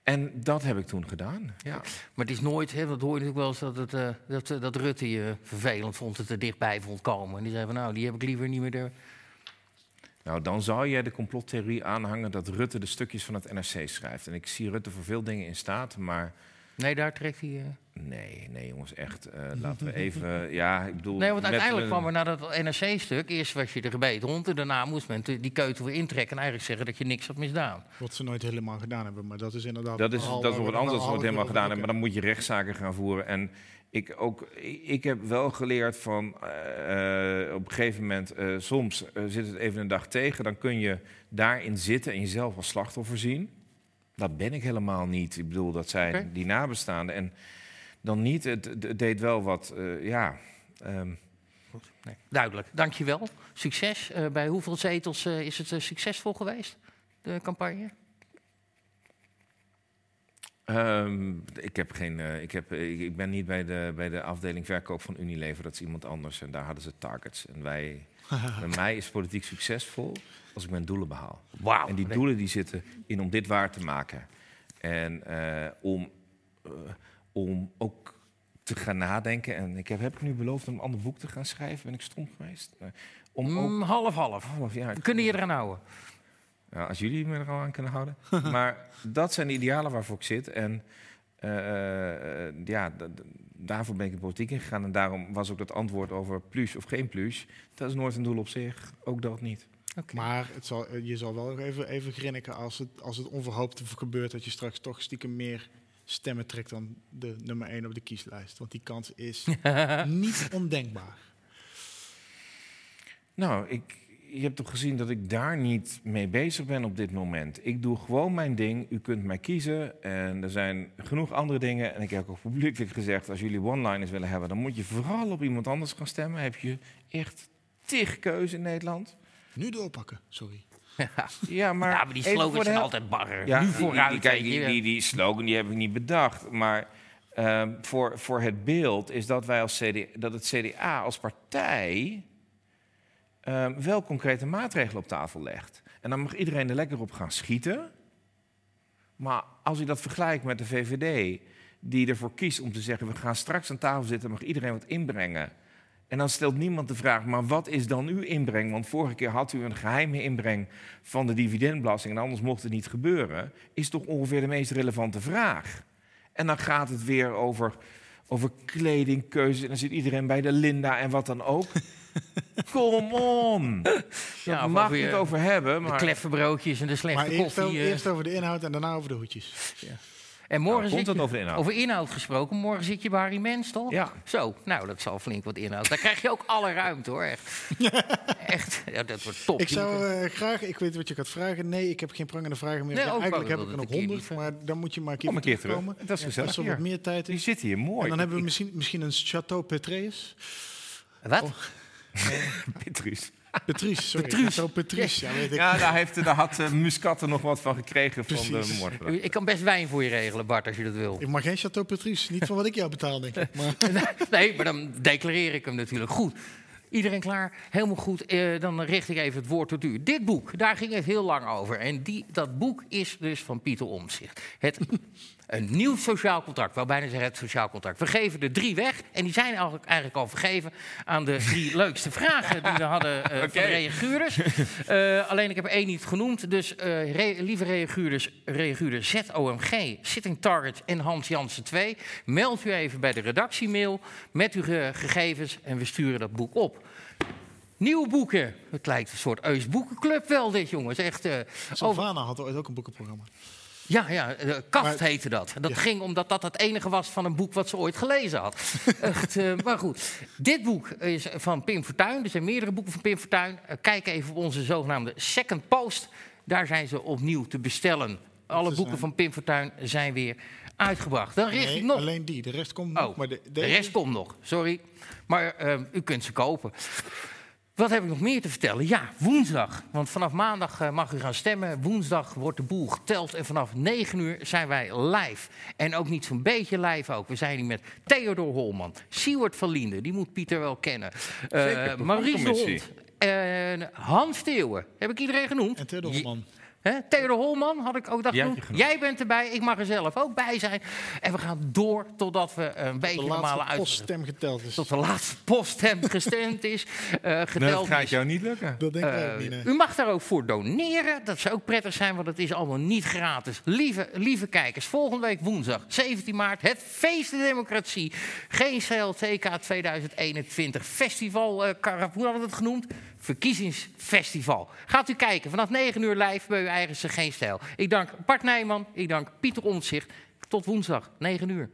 En dat heb ik toen gedaan. Ja. Maar het is nooit, hè, dat hoor je natuurlijk wel eens, dat, het, eh, dat, eh, dat Rutte je vervelend vond, het er dichtbij vond komen. En die zei van, nou, die heb ik liever niet meer er. Nou, dan zou je de complottheorie aanhangen dat Rutte de stukjes van het NRC schrijft. En ik zie Rutte voor veel dingen in staat, maar Nee, daar trekt hij... eh, nee, nee jongens, echt. eh, laten we even, ja, ik bedoel... Nee, want uiteindelijk een- kwam er na dat NRC-stuk, eerst was je de gebeten hond... en daarna moest men die keutel weer intrekken... en eigenlijk zeggen dat je niks had misdaan. Wat ze nooit helemaal gedaan hebben. Maar dat is inderdaad... Dat is, dat is nog wat we anders wat we helemaal gedaan hebben. Maar dan moet je rechtszaken gaan voeren. En ik, ook, ik heb wel geleerd van eh, eh, op een gegeven moment, eh, soms zit het even een dag tegen. Dan kun je daarin zitten en jezelf als slachtoffer zien. Dat ben ik helemaal niet. Ik bedoel, dat zijn die nabestaanden. En dan niet, het, het deed wel wat, eh, ja... ehm, Nee, duidelijk, dankjewel. Succes. Eh, bij hoeveel zetels eh, is het succesvol geweest, de campagne? Ehm, ik, heb geen, eh, ik, heb, ik, ik ben niet bij de, bij de afdeling verkoop van Unilever. Dat is iemand anders. En daar hadden ze targets. En wij, bij mij is politiek succesvol als ik mijn doelen behaal. Wauw. En die doelen die zitten in om dit waar te maken. En eh, om, eh, om ook te gaan nadenken. En ik heb, heb ik nu beloofd om een ander boek te gaan schrijven. Ben ik stom geweest? Om ook... Mm, half, half. half We kunnen je eraan houden. Ja, als jullie me er al aan kunnen houden. maar dat zijn de idealen waarvoor ik zit. En eh, eh, ja, daarvoor ben ik de politiek ingegaan. En daarom was ook dat antwoord over plus of geen plus. Dat is nooit een doel op zich. Ook dat niet. Maar het zal, eh, je zal wel nog even, even grinniken als het, als het onverhoopt gebeurt... dat je straks toch stiekem meer stemmen trekt dan de nummer 1 op de kieslijst. Want die kans is niet ondenkbaar. Nou, ik, je hebt toch gezien dat ik daar niet mee bezig ben op dit moment. Ik doe gewoon mijn ding. U kunt mij kiezen. En er zijn genoeg andere dingen. En ik heb ook publiekelijk gezegd: als jullie one-liners willen hebben, dan moet je vooral op iemand anders gaan stemmen. Heb je echt tig keuze in Nederland. Nu doorpakken, sorry. Ja, maar, ja, maar die slogans zijn hel- altijd barrer. Ja, nu die- vooruit. Die, kijk, die, je. die, die slogan die heb ik niet bedacht. Maar ehm, voor, voor het beeld is dat wij als CD, dat het CDA als partij ehm, wel concrete maatregelen op tafel legt. En dan mag iedereen er lekker op gaan schieten. Maar als je dat vergelijkt met de VVD, die ervoor kiest om te zeggen: we gaan straks aan tafel zitten, mag iedereen wat inbrengen. En dan stelt niemand de vraag, maar wat is dan uw inbreng? Want vorige keer had u een geheime inbreng van de dividendbelasting en anders mocht het niet gebeuren. Is toch ongeveer de meest relevante vraag. En dan gaat het weer over, over kledingkeuzes en dan zit iedereen bij de Linda en wat dan ook. Kom on! Ja, mag je het je- over hebben, De maar... kleffe broodjes en de slechte Maar eerst, koffie. over, eh. eerst over de inhoud en daarna over de hoedjes. en morgen Nou, komt zit het je- over de inhoud? Over inhoud gesproken. Morgen zit je bij Harry Mens, toch? Ja. Zo, nou, dat zal flink wat inhoud. Daar krijg je ook alle ruimte, hoor. Echt. Echt. Ja, dat wordt top. Ik zou eh, graag, ik weet wat je gaat vragen. Nee, ik heb geen prangende vragen meer. Nee, Ja, ook eigenlijk wel, heb ik er nog honderd, niet, maar dan moet je maar een keer, een keer terug. terugkomen. Dat is gezellig Als er wat hier. meer tijd Die is. zit hier mooi. En dan hebben we misschien, misschien een Chateau Petreus. Wat? Oh. Petrus. Petrus, sorry. Petrus. Chateau Petrus, ja, weet ik. Ja, daar, heeft, daar had uh, Muscat er nog wat van gekregen van de Precies. moord. Ik kan best wijn voor je regelen, Bart, als je dat wil. Ik mag geen Chateau Petrus, niet van wat ik jou betaal, denk ik. Maar Nee, maar dan declareer ik hem natuurlijk. Goed. Iedereen klaar? Helemaal goed. Eh, dan richt ik even het woord tot u. Dit boek, daar ging het heel lang over. En die, dat boek is dus van Pieter Omtzigt. Het, een nieuw sociaal contract. Wou bijna zeggen het sociaal contract. We geven er drie weg. En die zijn eigenlijk, eigenlijk al vergeven aan de drie leukste vragen die we hadden eh, van de reaguurders. Eh, alleen ik heb er één niet genoemd. Dus eh, re- lieve reaguurders, reaguurder ZOMG, Sitting Target en Hans Jansen 2. Meld u even bij de redactiemail met uw ge- gegevens en we sturen dat boek op. Nieuwe boeken. Het lijkt een soort Eus Boekenclub wel, dit jongens. Echt, eh, over, Sylvana had ooit ook een boekenprogramma. Ja, ja, eh, Kaft Maar- heette dat. Dat Ja. ging omdat dat het enige was van een boek wat ze ooit gelezen had. Echt, eh, maar goed, dit boek is van Pim Fortuyn. Er zijn meerdere boeken van Pim Fortuyn. Eh, kijk even op onze zogenaamde Second Post. Daar zijn ze opnieuw te bestellen. Alle boeken van Pim Fortuyn zijn weer uitgebracht. Dan richt Nee, ik nog... alleen die. De rest komt Oh, nog. Maar de, rest komt nog, sorry. Maar eh, u kunt ze kopen. Wat heb ik nog meer te vertellen? Ja, woensdag. Want vanaf maandag eh, mag u gaan stemmen. Woensdag wordt de boel geteld. En vanaf 9 uur zijn wij live. En ook niet zo'n beetje live ook. We zijn hier met Theodor Holman. Siewert van Liende, die moet Pieter wel kennen. Eh, Zeker, Maurice de. Hond. En Hans Steeuwen. Heb ik iedereen genoemd? En Theodor Je- Theodor Holman had ik ook dat genoemd. je genoemd. Jij bent erbij, ik mag er zelf ook bij zijn. En we gaan door totdat we een beetje De normale laatste uit... poststem geteld is. Tot de laatste poststem gestemd is. eh dat geteld gaat is. jou niet lukken. Dat denk ik Eh, ook niet. nee. u mag daar ook voor doneren. Dat zou ook prettig zijn, want het is allemaal niet gratis. Lieve, lieve kijkers, volgende week woensdag, 17 maart, het Feest de Democratie. Geen CLTK 2021 Festival, eh, Cara- hoe hadden we het genoemd? Verkiezingsfestival. Gaat u kijken, vanaf 9 uur live bij uw eigen Geen Stijl. Ik dank Bart Nijman, ik dank Pieter Omtzigt. Tot woensdag, 9 uur.